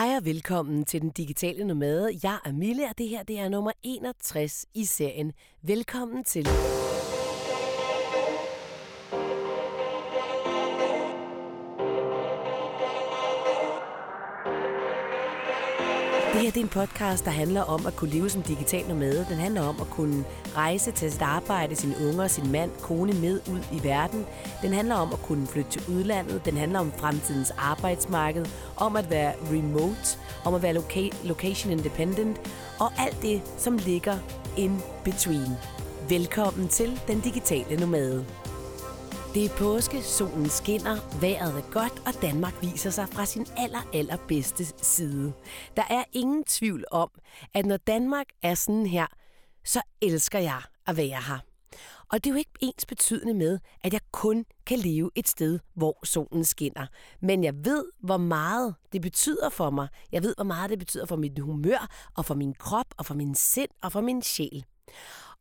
Hej og velkommen til Den Digitale Nomade. Jeg er Mille, og det her det er nummer 61 i serien. Velkommen til. Her det er en podcast, der handler om at kunne leve som digital nomade. Den handler om at kunne rejse til sit arbejde, sine unger, sin mand, kone med ud i verden. Den handler om at kunne flytte til udlandet. Den handler om fremtidens arbejdsmarked, om at være remote, om at være loca- location independent og alt det, som ligger in between. Velkommen til Den Digitale Nomade. Det er påske, solen skinner, vejret er godt, og Danmark viser sig fra sin aller, aller bedste side. Der er ingen tvivl om, at når Danmark er sådan her, så elsker jeg at være her. Og det er jo ikke ens betydende med, at jeg kun kan leve et sted, hvor solen skinner. Men jeg ved, hvor meget det betyder for mig. Jeg ved, hvor meget det betyder for mit humør, og for min krop, og for min sind, og for min sjæl.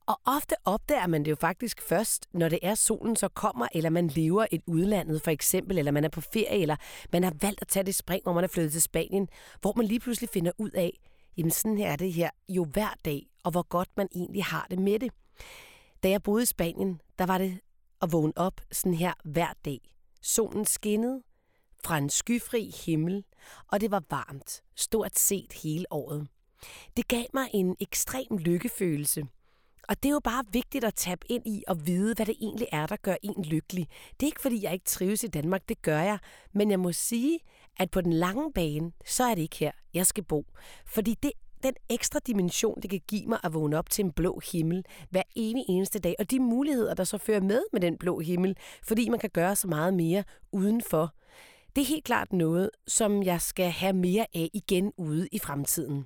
Og ofte opdager man det jo faktisk først, når det er solen så kommer, eller man lever et udlandet for eksempel, eller man er på ferie, eller man har valgt at tage det spring, hvor man er flyttet til Spanien, hvor man lige pludselig finder ud af, jamen sådan her er det her jo hver dag, og hvor godt man egentlig har det med det. Da jeg boede i Spanien, der var det at vågne op sådan her hver dag. Solen skinnede fra en skyfri himmel, og det var varmt, stort set hele året. Det gav mig en ekstrem lykkefølelse – og det er jo bare vigtigt at tabe ind i og vide, hvad det egentlig er, der gør en lykkelig. Det er ikke, fordi jeg ikke trives i Danmark, det gør jeg. Men jeg må sige, at på den lange bane, så er det ikke her, jeg skal bo. Fordi det den ekstra dimension, det kan give mig at vågne op til en blå himmel hver evig eneste dag, og de muligheder, der så fører med med den blå himmel, fordi man kan gøre så meget mere udenfor. Det er helt klart noget, som jeg skal have mere af igen ude i fremtiden.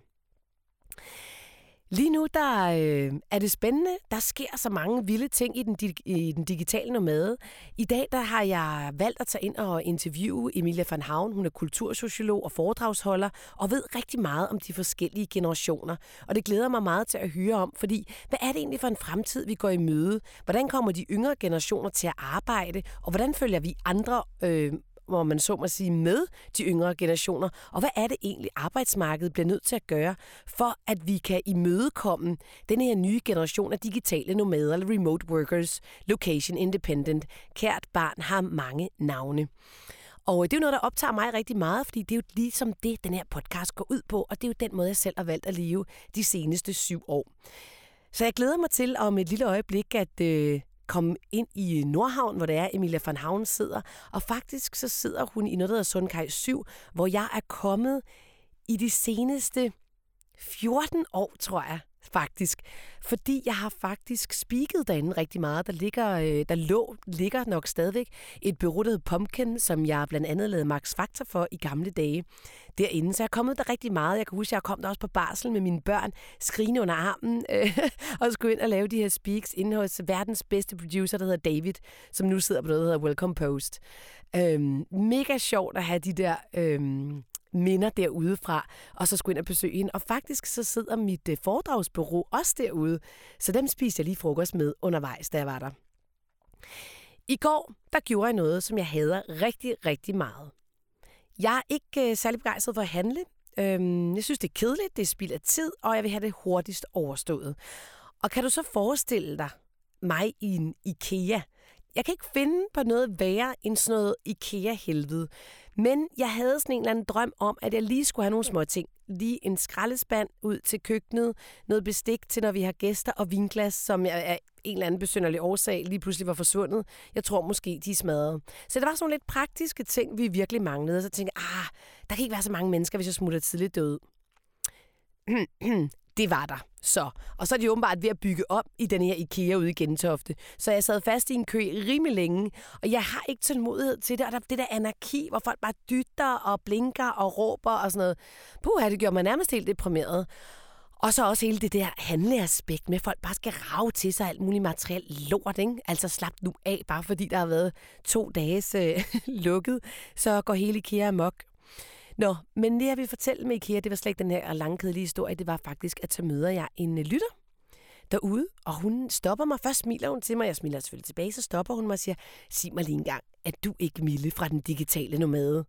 Lige nu der øh, er det spændende. Der sker så mange vilde ting i den, i den digitale nomade. I dag der har jeg valgt at tage ind og interviewe Emilia van Havn. Hun er kultursociolog og foredragsholder og ved rigtig meget om de forskellige generationer. Og det glæder mig meget til at høre om, fordi hvad er det egentlig for en fremtid, vi går i møde? Hvordan kommer de yngre generationer til at arbejde? Og hvordan følger vi andre øh, hvor man så må sige, med de yngre generationer? Og hvad er det egentlig, arbejdsmarkedet bliver nødt til at gøre, for at vi kan imødekomme den her nye generation af digitale nomader, eller remote workers, location independent. Kært barn har mange navne. Og øh, det er jo noget, der optager mig rigtig meget, fordi det er jo ligesom det, den her podcast går ud på, og det er jo den måde, jeg selv har valgt at leve de seneste syv år. Så jeg glæder mig til om et lille øjeblik at øh, komme ind i Nordhavn, hvor det er, Emilia van Havn sidder. Og faktisk så sidder hun i noget, der hedder Sundkaj 7, hvor jeg er kommet i de seneste 14 år, tror jeg, faktisk. Fordi jeg har faktisk spiket derinde rigtig meget. Der, ligger, øh, der lå, ligger nok stadigvæk et bureau, Pumpkin, som jeg blandt andet lavede Max Factor for i gamle dage derinde. Så jeg er kommet der rigtig meget. Jeg kan huske, at jeg kom der også på barsel med mine børn, skrigende under armen, øh, og skulle ind og lave de her speaks inde hos verdens bedste producer, der hedder David, som nu sidder på noget, der hedder Welcome Post. Øh, mega sjovt at have de der... Øh, minder derudefra, og så skulle ind og besøge hende. Og faktisk så sidder mit øh, foredragsbureau også derude, så dem spiste jeg lige frokost med undervejs, da jeg var der. I går, der gjorde jeg noget, som jeg hader rigtig, rigtig meget. Jeg er ikke øh, særlig begejstret for at handle. Øhm, jeg synes, det er kedeligt, det er spild af tid, og jeg vil have det hurtigst overstået. Og kan du så forestille dig mig i en IKEA? Jeg kan ikke finde på noget værre end sådan noget IKEA-helvede. Men jeg havde sådan en eller anden drøm om, at jeg lige skulle have nogle små ting. Lige en skraldespand ud til køkkenet, noget bestik til, når vi har gæster, og vinglas, som jeg af en eller anden besynderlig årsag lige pludselig var forsvundet. Jeg tror måske, de smadrede. Så det var sådan nogle lidt praktiske ting, vi virkelig manglede. Så jeg tænkte ah, der kan ikke være så mange mennesker, hvis jeg smutter tidligt død. det var der. Så. Og så er de åbenbart ved at bygge op i den her IKEA ude i Gentofte. Så jeg sad fast i en kø rimelig længe, og jeg har ikke tålmodighed til det. Og der det der anarki, hvor folk bare dytter og blinker og råber og sådan noget. Puh, det gjorde mig nærmest helt deprimeret. Og så også hele det der handleaspekt med, at folk bare skal rave til sig alt muligt materiel lort, ikke? Altså slap nu af, bare fordi der har været to dages øh, lukket, så går hele IKEA amok. Nå, men det jeg vil fortælle med IKEA, det var slet ikke den her langkedelige historie, det var faktisk, at så møder jeg en øh, lytter derude, og hun stopper mig. Først smiler hun til mig, jeg smiler selvfølgelig tilbage, så stopper hun mig og siger, sig mig lige en gang, at du ikke Mille fra den digitale nomade.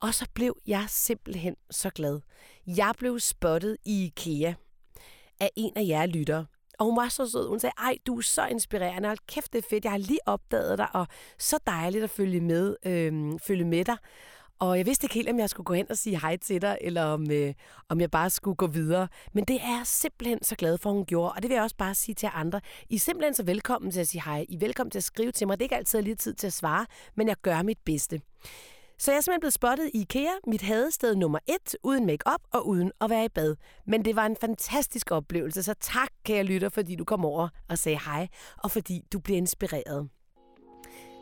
Og så blev jeg simpelthen så glad. Jeg blev spottet i IKEA af en af jer lyttere. Og hun var så sød. Hun sagde, ej, du er så inspirerende. Hold kæft, det er fedt. Jeg har lige opdaget dig, og så dejligt at følge med, øhm, følge med dig. Og jeg vidste ikke helt, om jeg skulle gå hen og sige hej til dig, eller om, øh, om jeg bare skulle gå videre. Men det er jeg simpelthen så glad for, hun gjorde. Og det vil jeg også bare sige til andre. I er simpelthen så velkommen til at sige hej. I er velkommen til at skrive til mig. Det er ikke altid lige tid til at svare, men jeg gør mit bedste. Så jeg er simpelthen blevet spottet i IKEA, mit hadested nummer et, uden makeup og uden at være i bad. Men det var en fantastisk oplevelse, så tak, kære lytter, fordi du kom over og sagde hej, og fordi du blev inspireret.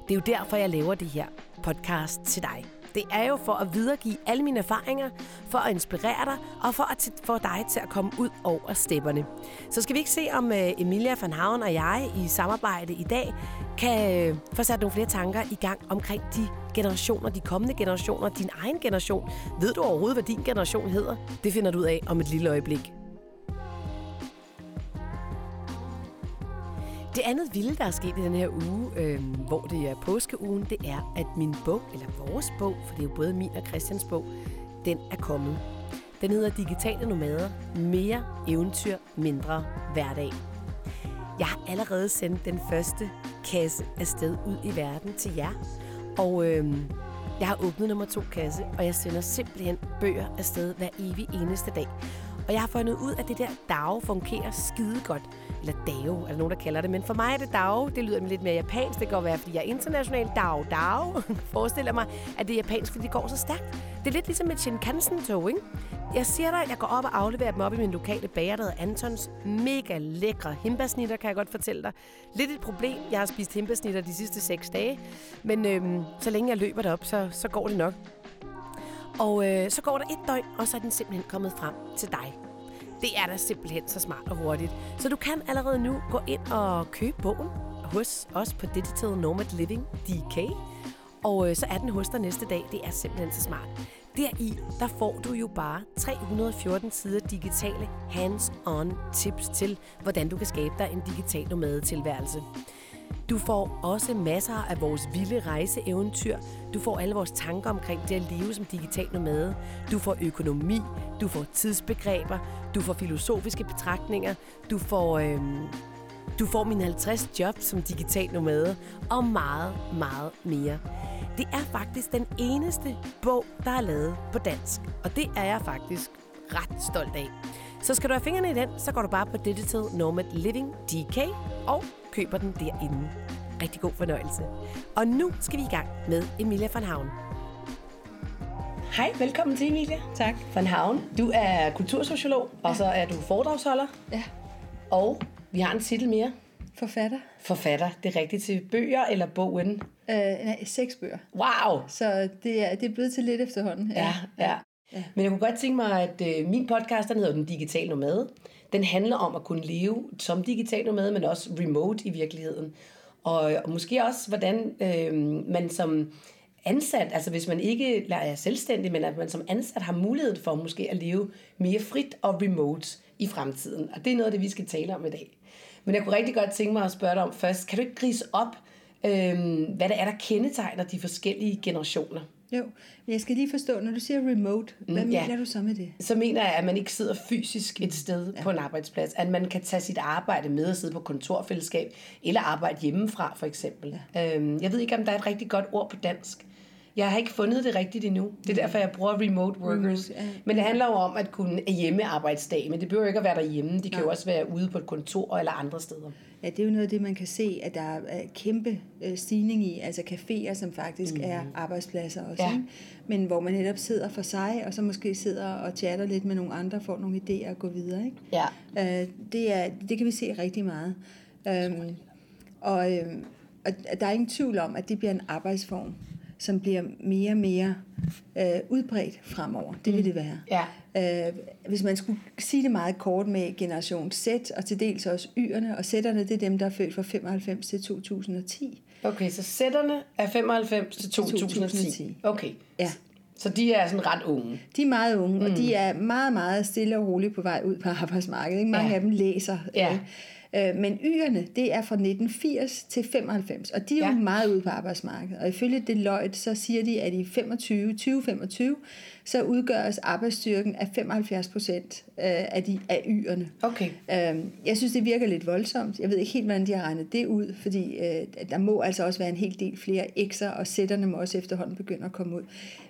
Det er jo derfor, jeg laver det her podcast til dig. Det er jo for at videregive alle mine erfaringer, for at inspirere dig og for at få dig til at komme ud over stepperne. Så skal vi ikke se, om øh, Emilia van Havn og jeg i samarbejde i dag kan øh, få sat nogle flere tanker i gang omkring de generationer, de kommende generationer, din egen generation. Ved du overhovedet, hvad din generation hedder? Det finder du ud af om et lille øjeblik. Det andet vilde, der er sket i den her uge, øh, hvor det er påskeugen, det er, at min bog, eller vores bog, for det er jo både min og Christians bog, den er kommet. Den hedder Digitale Nomader. Mere eventyr, mindre hverdag. Jeg har allerede sendt den første kasse afsted ud i verden til jer. Og øh, jeg har åbnet nummer to kasse, og jeg sender simpelthen bøger afsted hver evig eneste dag. Og jeg har fundet ud af, at det der DAO fungerer skide godt. Eller DAO, er der nogen, der kalder det. Men for mig er det DAO. Det lyder lidt mere japansk. Det kan godt være, fordi jeg er international. DAO, DAO. Forestiller mig, at det er japansk, fordi det går så stærkt. Det er lidt ligesom et Shinkansen-tog, ikke? Jeg siger dig, at jeg går op og afleverer dem op i min lokale bager, der Antons. Mega lækre himbasnitter, kan jeg godt fortælle dig. Lidt et problem. Jeg har spist himbasnitter de sidste seks dage. Men øhm, så længe jeg løber derop, så, så går det nok. Og øh, så går der et døgn, og så er den simpelthen kommet frem til dig. Det er da simpelthen så smart og hurtigt. Så du kan allerede nu gå ind og købe bogen hos os på Digital Nomad Living DK. Og øh, så er den hos dig næste dag. Det er simpelthen så smart. Deri, der får du jo bare 314 sider digitale hands-on tips til, hvordan du kan skabe dig en digital nomadetilværelse. Du får også masser af vores vilde rejseeventyr. Du får alle vores tanker omkring det at leve som digital nomade. Du får økonomi, du får tidsbegreber, du får filosofiske betragtninger, du får, øh, du får mine 50 jobs som digital nomade og meget, meget mere. Det er faktisk den eneste bog, der er lavet på dansk, og det er jeg faktisk ret stolt af. Så skal du have fingrene i den, så går du bare på Digital Nomad Living DK og køber den derinde. Rigtig god fornøjelse. Og nu skal vi i gang med Emilia van Havn. Hej, velkommen til Emilia. Tak. Van Havn. Du er kultursociolog, ja. og så er du foredragsholder. Ja. Og vi har en titel mere. Forfatter. Forfatter. Det er rigtigt til bøger eller bogen? Øh, nej, seks bøger. Wow! Så det er, det er blevet til lidt efterhånden. Ja, ja. ja. ja. Men jeg kunne godt tænke mig, at øh, min podcast, den hedder Den Digitale Nomade. Den handler om at kunne leve som digital nomade, men også remote i virkeligheden. Og, og måske også, hvordan øh, man som ansat, altså hvis man ikke er selvstændig, men at man som ansat har mulighed for måske at leve mere frit og remote i fremtiden. Og det er noget af det, vi skal tale om i dag. Men jeg kunne rigtig godt tænke mig at spørge dig om først, kan du ikke grise op, øh, hvad det er, der kendetegner de forskellige generationer? Jo, men jeg skal lige forstå, når du siger remote, hvad mm, ja. mener du så med det? Så mener jeg, at man ikke sidder fysisk et sted ja. på en arbejdsplads. At man kan tage sit arbejde med og sidde på kontorfællesskab, eller arbejde hjemmefra for eksempel. Ja. Øhm, jeg ved ikke, om der er et rigtig godt ord på dansk. Jeg har ikke fundet det rigtigt endnu. Det er derfor, jeg bruger remote workers. Remote, ja. Men det handler jo om at kunne hjemmearbejdsdag. Men det behøver ikke at være derhjemme. De kan jo også være ude på et kontor eller andre steder. Ja, det er jo noget af det, man kan se, at der er kæmpe øh, stigning i. Altså caféer, som faktisk mm. er arbejdspladser også. Ja. Men hvor man netop sidder for sig, og så måske sidder og chatter lidt med nogle andre, får nogle idéer at gå videre. Ikke? Ja. Øh, det, er, det kan vi se rigtig meget. Øhm, og, øh, og der er ingen tvivl om, at det bliver en arbejdsform som bliver mere og mere øh, udbredt fremover. Det vil mm. det være. Ja. Øh, hvis man skulle sige det meget kort med generation Z, og til dels også Y'erne, og Z'erne, det er dem, der er født fra 95 til 2010. Okay, så Z'erne er 95 til 2010. 2010. Okay. Ja. Så de er sådan ret unge? De er meget unge, mm. og de er meget, meget stille og roligt på vej ud på arbejdsmarkedet. Ikke? Mange ja. af dem læser. Ja. Øh, men Y'erne, det er fra 1980 til 95, og de er ja. jo meget ude på arbejdsmarkedet. Og ifølge Deloitte, så siger de, at i 25, 2025, så udgøres arbejdsstyrken af 75 procent øh, af, de, af Y'erne. Okay. Øhm, jeg synes, det virker lidt voldsomt. Jeg ved ikke helt, hvordan de har regnet det ud, fordi øh, der må altså også være en hel del flere X'er, og sætterne må også efterhånden begynde at komme ud.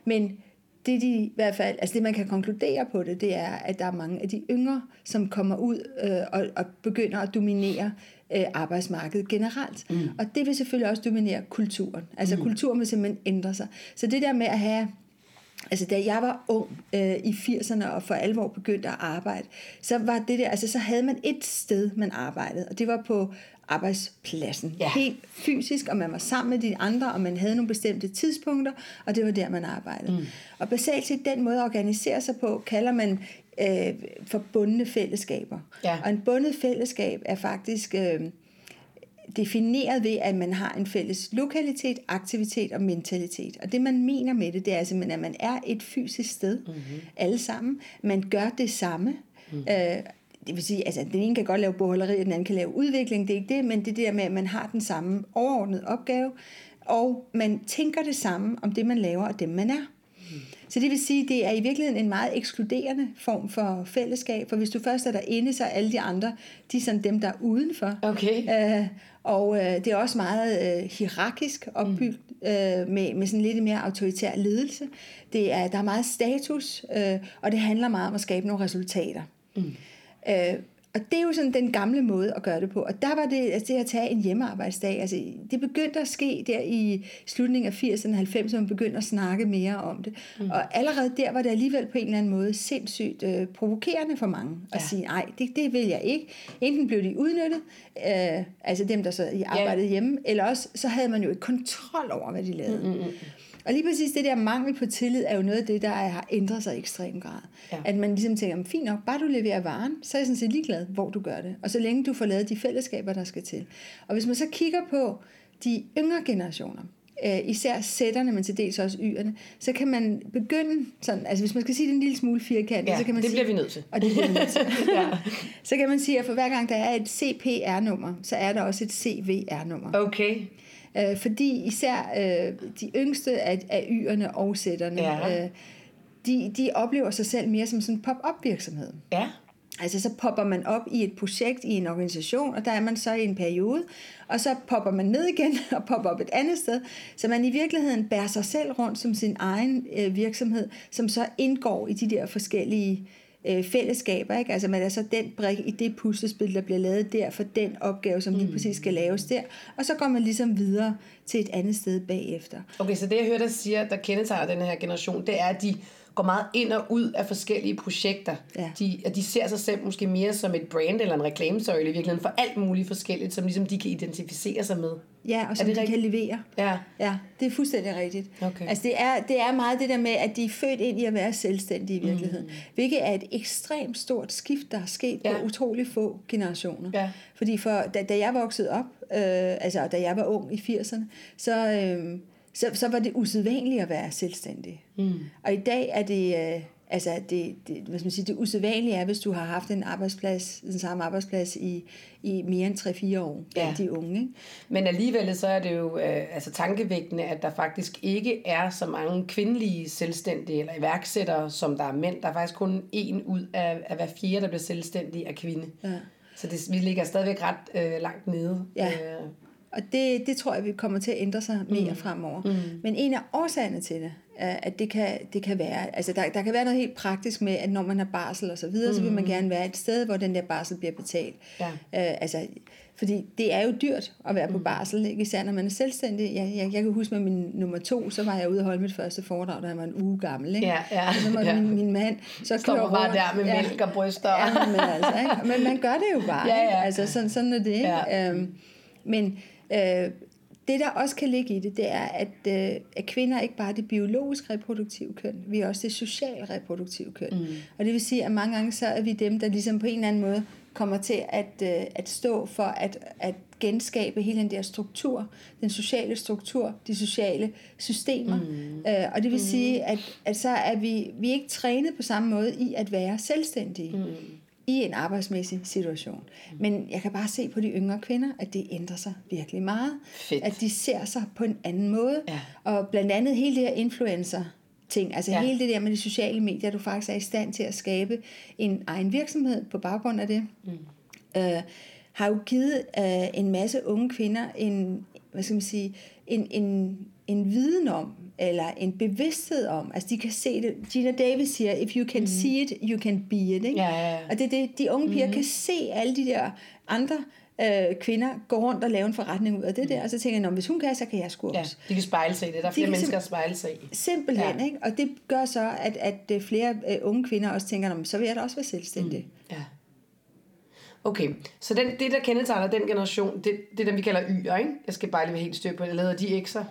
Men det de i hvert fald, altså det man kan konkludere på det, det er, at der er mange af de yngre, som kommer ud øh, og, og begynder at dominere øh, arbejdsmarkedet generelt. Mm. Og det vil selvfølgelig også dominere kulturen. Altså mm. kulturen vil simpelthen ændre sig. Så det der med at have Altså da jeg var ung øh, i 80'erne og for alvor begyndte at arbejde, så var det der, altså så havde man et sted, man arbejdede, og det var på arbejdspladsen. Ja. Helt fysisk, og man var sammen med de andre, og man havde nogle bestemte tidspunkter, og det var der, man arbejdede. Mm. Og basalt set den måde at organisere sig på, kalder man øh, for bundne fællesskaber. Ja. Og en bundet fællesskab er faktisk... Øh, defineret ved, at man har en fælles lokalitet, aktivitet og mentalitet. Og det, man mener med det, det er simpelthen, at man er et fysisk sted, mm-hmm. alle sammen. Man gør det samme. Mm. Øh, det vil sige, altså den ene kan godt lave bogholderi, og den anden kan lave udvikling, det er ikke det, men det der med, at man har den samme overordnede opgave, og man tænker det samme om det, man laver, og dem, man er. Mm. Så det vil sige, det er i virkeligheden en meget ekskluderende form for fællesskab, for hvis du først er derinde, så er alle de andre, de er sådan dem, der er udenfor. Okay. Øh, og øh, det er også meget øh, hierarkisk opbygget mm. øh, med, med sådan lidt mere autoritær ledelse. Det er, der er meget status, øh, og det handler meget om at skabe nogle resultater. Mm. Øh, og det er jo sådan den gamle måde at gøre det på. Og der var det, altså det at tage en hjemmearbejdsdag, altså det begyndte at ske der i slutningen af 80'erne og 90'erne, man begyndte at snakke mere om det. Mm. Og allerede der var det alligevel på en eller anden måde sindssygt øh, provokerende for mange at ja. sige, nej, det, det vil jeg ikke. Enten blev de udnyttet, øh, altså dem, der så arbejdede yeah. hjemme, eller også så havde man jo ikke kontrol over, hvad de lavede. Mm, mm, mm. Og lige præcis det der mangel på tillid er jo noget af det, der har ændret sig i ekstrem grad. Ja. At man ligesom tænker, fint nok, bare du leverer varen, så er jeg sådan set ligeglad, hvor du gør det. Og så længe du får lavet de fællesskaber, der skal til. Og hvis man så kigger på de yngre generationer, øh, især sætterne, men til dels også yerne, så kan man begynde, sådan, altså hvis man skal sige det en lille smule firkantet, ja, så kan man det sige... bliver vi nødt til. Og det bliver vi nødt til. ja. Så kan man sige, at for hver gang der er et CPR-nummer, så er der også et CVR-nummer. Okay. Øh, fordi især øh, de yngste af, af yerne og sætterne, ja. øh, de, de oplever sig selv mere som sådan en pop-up virksomhed. Ja. Altså så popper man op i et projekt i en organisation, og der er man så i en periode, og så popper man ned igen og popper op et andet sted, så man i virkeligheden bærer sig selv rundt som sin egen øh, virksomhed, som så indgår i de der forskellige øh, fællesskaber. Ikke? Altså man er så den brik i det puslespil, der bliver lavet der for den opgave, som lige mm. præcis skal laves der. Og så går man ligesom videre til et andet sted bagefter. Okay, så det jeg hører dig siger, der kendetegner den her generation, det er, at de går meget ind og ud af forskellige projekter. Ja. De, at de ser sig selv måske mere som et brand eller en reklamesøjle i virkeligheden for alt muligt forskelligt, som ligesom de kan identificere sig med. Ja, og som de rigtigt? kan levere. Ja. ja, det er fuldstændig rigtigt. Okay. Altså det er, det er meget det der med, at de er født ind i at være selvstændige i virkeligheden. Mm. Hvilket er et ekstremt stort skift, der er sket ja. på utrolig få generationer. Ja. Fordi for, da, da jeg voksede op, øh, altså da jeg var ung i 80'erne, så... Øh, så, så var det usædvanligt at være selvstændig. Mm. Og i dag er det, øh, altså det, det, hvad skal man sige, det usædvanlige er, hvis du har haft en arbejdsplads, den samme arbejdsplads i, i mere end 3-4 år, ja. de unge. Ikke? Men alligevel så er det jo øh, altså tankevægtende, at der faktisk ikke er så mange kvindelige selvstændige eller iværksættere, som der er mænd. Der er faktisk kun en ud af, af hver fire, der bliver selvstændig af kvinde. Ja. Så det, vi ligger stadigvæk ret øh, langt nede. Ja. Øh, og det, det tror jeg, vi kommer til at ændre sig mere mm. fremover. Mm. Men en af årsagerne til det, er, at det kan, det kan være, altså der, der kan være noget helt praktisk med, at når man har barsel og så videre, mm. så vil man mm. gerne være et sted, hvor den der barsel bliver betalt. Ja. Uh, altså, fordi det er jo dyrt at være på mm. barsel, ikke? især når man er selvstændig. Jeg, jeg, jeg kan huske med min nummer to, så var jeg ude og holde mit første foredrag, da jeg var en uge gammel. Ikke? Ja, ja, og så var ja. min, min mand så Står bare der med ja, mælk og bryster. Ja, men, altså, ikke? men man gør det jo bare. Ja, ja. Altså, sådan, sådan er det. Ja. Um, men Øh, det, der også kan ligge i det, det er, at, øh, at kvinder ikke bare er det biologisk reproduktive køn, vi er også det socialt reproduktive køn. Mm. Og det vil sige, at mange gange så er vi dem, der ligesom på en eller anden måde kommer til at, øh, at stå for at, at genskabe hele den der struktur, den sociale struktur, de sociale systemer. Mm. Øh, og det vil mm. sige, at, at så er vi, vi er ikke trænet på samme måde i at være selvstændige. Mm. I en arbejdsmæssig situation. Men jeg kan bare se på de yngre kvinder, at det ændrer sig virkelig meget. Fedt. At de ser sig på en anden måde. Ja. Og blandt andet hele det her influencer ting, altså Ja. ja. hele det der med de sociale medier, du faktisk er i stand til at skabe en egen virksomhed på baggrund af det, mm. øh, har jo givet øh, en masse unge kvinder en, hvad skal man sige, en, en, en viden om, eller en bevidsthed om, altså de kan se det. Gina Davis siger, if you can mm. see it, you can be it. Ikke? Ja, ja, ja. Og det er det, de unge piger mm. kan se alle de der andre øh, kvinder gå rundt og lave en forretning ud af det der, og så tænker jeg, "Nå, hvis hun kan, så kan jeg sgu Ja, også. de kan spejle sig i det. Der er flere kan mennesker at spejle sig i. Simpelthen, Ja. ja. ikke? Og det gør så, at, at øh, flere øh, unge kvinder også tænker, "Nå, men så vil jeg da også være selvstændig. Mm. Ja. Okay, så den, det, der kendetegner den generation, det, det er dem, vi kalder Y'er, ikke? Jeg skal bare lige være helt styr på det. Eller hedder de X'er?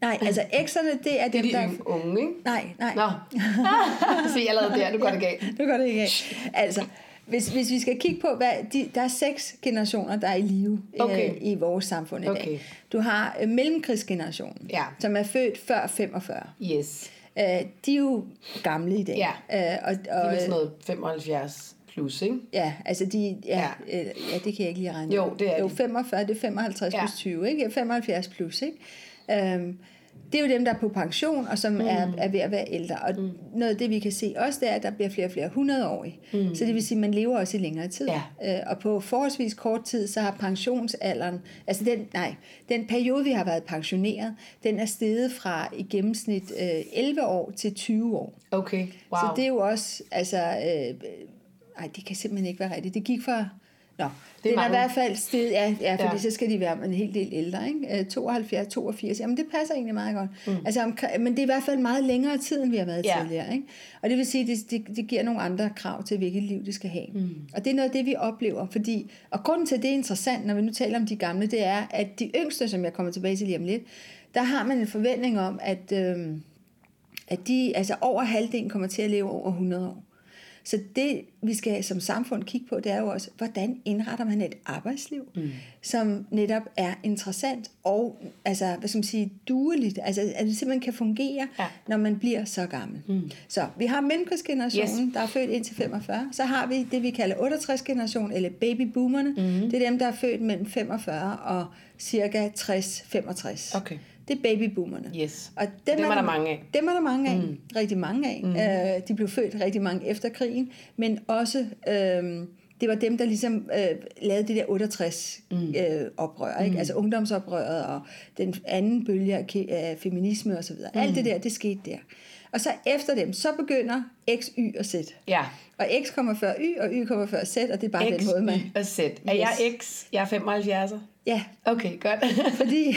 Nej, altså ekserne, det er Det er dem, de der... yng- unge, ikke? Nej, nej. Nå. Se, allerede der, nu går det galt. Nu går det af. Altså, hvis, hvis vi skal kigge på, hvad de, der er seks generationer, der er i live Okay. øh, i vores samfund i dag. Okay. Du har øh, mellemkrigsgenerationen, Ja. som er født før 45. Yes. Øh, de er jo gamle i dag. Ja. Øh, og, De er og, sådan noget 75 plus, ikke? Ja, altså de, ja, Ja. Øh, ja, det kan jeg ikke lige regne. Jo, det er Jo, de. 45, det er 55 Ja. plus 20, ikke? Ja, 75 plus, ikke? Øhm, det er jo dem, der er på pension, og som mm. er, er ved at være ældre. Og mm. noget af det, vi kan se også, det er, at der bliver flere og flere hundredårige. Mm. Så det vil sige, at man lever også i længere tid. Ja. Øh, og på forholdsvis kort tid, så har pensionsalderen, altså den, nej, den periode, vi har været pensioneret, den er steget fra i gennemsnit øh, 11 år til 20 år. Okay, wow. Så det er jo også, altså, øh, ej, det kan simpelthen ikke være rigtigt. Det gik fra, nå, det den er i hvert fald sted, ja, ja fordi Ja. så skal de være en hel del ældre, ikke? Øh, 72, 82, jamen det passer egentlig meget godt. Mm. Altså, omkring- men det er i hvert fald meget længere tid, end vi har været Ja. tidligere, ikke? Og det vil sige, det, det, det giver nogle andre krav til, hvilket liv det skal have. Mm. Og det er noget af det, vi oplever, fordi, og grunden til, at det er interessant, når vi nu taler om de gamle, det er, at de yngste, som jeg kommer tilbage til lige om lidt, der har man en forventning om, at... Øh, at de, altså over halvdelen kommer til at leve over 100 år. Så det, vi skal som samfund kigge på, det er jo også, hvordan indretter man et arbejdsliv, mm. som netop er interessant og, altså, hvad skal man sige, dueligt, altså at det simpelthen kan fungere, Ja. når man bliver så gammel. Mm. Så vi har mellemkrigsgenerationen, Yes. der er født indtil 45. Så har vi det, vi kalder 68-generation, eller babyboomerne. Mm. Det er dem, der er født mellem 45 og cirka 60-65. Okay. Det er babyboomerne. Yes. Og Dem er der mange af. Dem er der mange af. Mm. Rigtig mange af. Mm. Øh, de blev født rigtig mange efter krigen, men også, øh, det var dem, der ligesom øh, lavede det der 68 mm. øh, oprør, ikke? altså ungdomsoprøret og den anden bølge af, af feminisme osv. Mm. Alt det der, det skete der. Og så efter dem, så begynder X, Y og Z. Ja. Og X kommer før Y, og Y kommer før Z, og det er bare X, den måde, man... Y og Z. Er jeg X? Jeg er 75'er. Ja, Okay, godt. fordi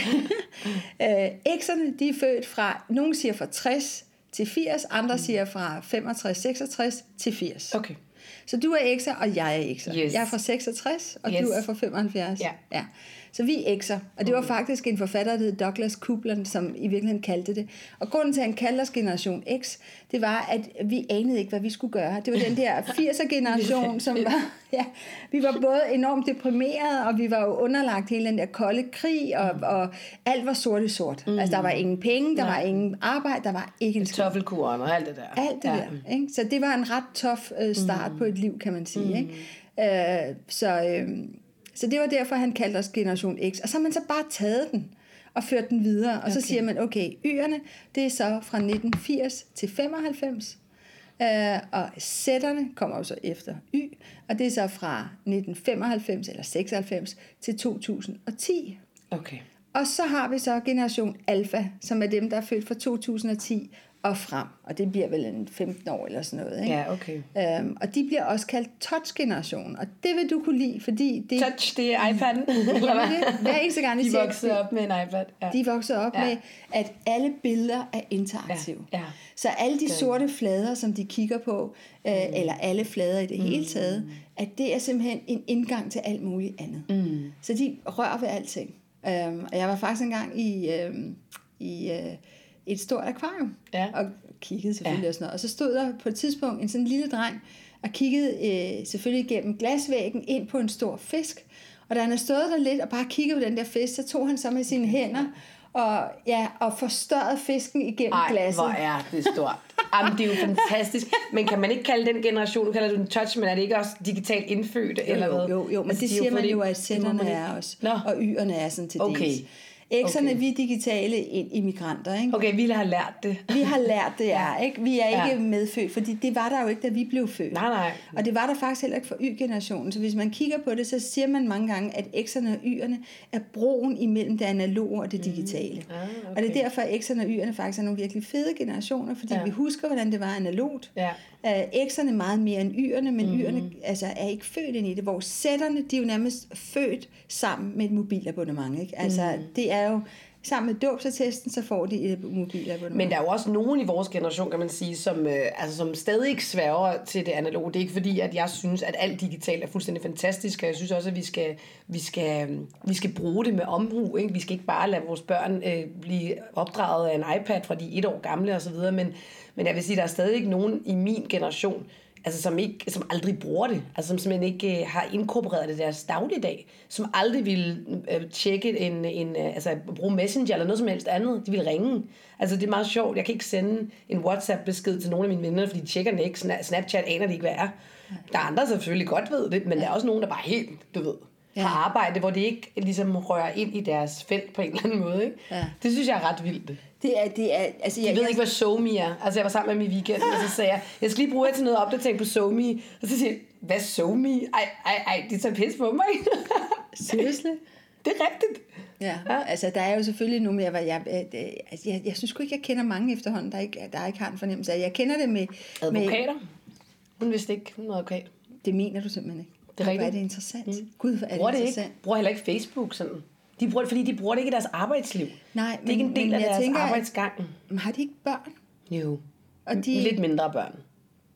øh, X'erne, de er født fra, nogen siger fra 60 til 80, andre siger fra 65-66 til 80. Okay. Så du er X'er, og jeg er X'er. Yes. Jeg er fra 66, og Yes. du er fra 75. Ja. ja. Så vi er X'er. Og det var faktisk en forfatter, der hed Douglas Coupland, som i virkeligheden kaldte det. Og grunden til, at han kaldte os generation X, det var, at vi anede ikke, hvad vi skulle gøre. Det var den der 80'er-generation, som var... Ja, vi var både enormt deprimerede, og vi var jo underlagt hele den der kolde krig, og, og alt var sort i sort. Mm. Altså, der var ingen penge, der var ingen arbejde, der var ikke en. Toffelkuren og alt det der. Alt det ja. der. Ikke? Så det var en ret tof øh, start mm. på et liv, kan man sige. Mm. Ikke? Øh, så, øh, så det var derfor, han kaldte os Generation X. Og så har man så bare taget den og ført den videre. Og så Okay. siger man, okay, Y'erne, det er så fra 1980 til 95. Øh, og sætterne kommer jo så efter Y, og det er så fra 1995 eller 96 til 2010. Okay. Og så har vi så generation alfa, som er dem, der er født fra 2010 og frem. Og det bliver vel en 15 år eller sådan noget. Ikke? Ja, okay. Øhm, og de bliver også kaldt touch-generation. Og det vil du kunne lide, fordi det, Touch, det er iPad'en. Eller hvad? det- hver eneste gang, De ser- voksede op med en iPad. Ja. de vokser op Ja. med, at alle billeder er interaktive. Ja, ja. Så alle de sorte flader, som de kigger på, øh, Mm. eller alle flader i det hele taget, at det er simpelthen en indgang til alt muligt andet. Mm. Så de rører ved alting. Øhm, og jeg var faktisk engang i, øhm, i øh, et stort akvarium, Ja. og kiggede selvfølgelig Ja. og sådan noget. Og så stod der på et tidspunkt en sådan lille dreng, og kiggede øh, selvfølgelig gennem glasvæggen ind på en stor fisk. Og da han havde stået der lidt og bare kigget på den der fisk, så tog han så med sine hænder og, ja, og forstørret fisken igennem Ej, glasset. hvor er det stort. Jamen, det er jo fantastisk. Men kan man ikke kalde den generation, du kalder du den touch, men er det ikke også digitalt indfødt? Jo, eller hvad? jo, jo, men altså, det de siger man jo, at sætterne er også, Nå. og y'erne er sådan til Okay. dels. X'erne, Okay. vi er digitale immigranter, ikke? Okay, vi har lært det. Vi har lært det er, ikke? Vi er Ja. ikke medfødt, fordi det var der jo ikke, da vi blev født. Nej, nej. Og det var der faktisk heller ikke for Y-generationen. Så hvis man kigger på det, så siger man mange gange, at X'erne og Y'erne er broen imellem det analoge og det digitale. Ah, okay. Og det er derfor, at X'erne og Y'erne faktisk er nogle virkelig fede generationer, fordi Ja. vi husker, hvordan det var analogt. Ja. Uh, X'erne meget mere end Y'erne, men mm-hmm. Y'erne altså, er ikke født ind i det, hvor Z'erne, de er jo nærmest født sammen med et mobilabonnement. Ikke? Altså, mm. det er jo, sammen med dåbsattesten, så får de et mobilabonnement. Men der er jo også nogen i vores generation, kan man sige, som, øh, altså, som stadig ikke sværger til det analoge. Det er ikke fordi, at jeg synes, at alt digitalt er fuldstændig fantastisk, og jeg synes også, at vi skal, vi skal, øh, vi skal bruge det med omhu. Ikke? Vi skal ikke bare lade vores børn øh, blive opdraget af en iPad fra de er et år gamle osv., men, men jeg vil sige, at der er stadig ikke nogen i min generation, altså som, ikke, som aldrig bruger det, altså som simpelthen ikke øh, har inkorporeret det i deres dagligdag, som aldrig vil øh, tjekke en, en øh, altså bruge Messenger eller noget som helst andet, de vil ringe. Altså det er meget sjovt, jeg kan ikke sende en WhatsApp-besked til nogle af mine venner, fordi de tjekker den ikke, Snapchat aner de ikke, hvad er. Der er andre, der selvfølgelig godt ved det, men der er også nogen, der bare helt, du ved, har arbejde, hvor det ikke ligesom rører ind i deres felt på en eller anden måde. Ikke? Ja. Det synes jeg er ret vildt. Det er, det er, altså, Jeg ved ikke, hvad SoMe er. Altså, jeg var sammen med dem i weekenden, og så sagde jeg, jeg skal lige bruge jer til noget opdatering på SoMe. Og så siger jeg, hvad SoMe? Ej, ej, ej, de tager pis på mig. Seriously? det er rigtigt. Ja, altså der er jo selvfølgelig nogle mere, jeg, jeg, altså, jeg, jeg synes sgu ikke, jeg kender mange efterhånden, der ikke, der ikke har en fornemmelse af. Jeg kender det med... Med, Advokater. Hun vidste ikke, hun er advokat. det mener du simpelthen ikke. Det er Hvor rigtigt. er det interessant. Mm. Gud, hvor er det Bruger det interessant. ikke. Bruger heller ikke Facebook sådan. De bruger det, fordi de bruger det ikke i deres arbejdsliv. Nej, det er ikke en del men af jeg deres tænker, at- arbejdsgang. Men har de ikke børn? Jo. Og de, Lidt mindre børn.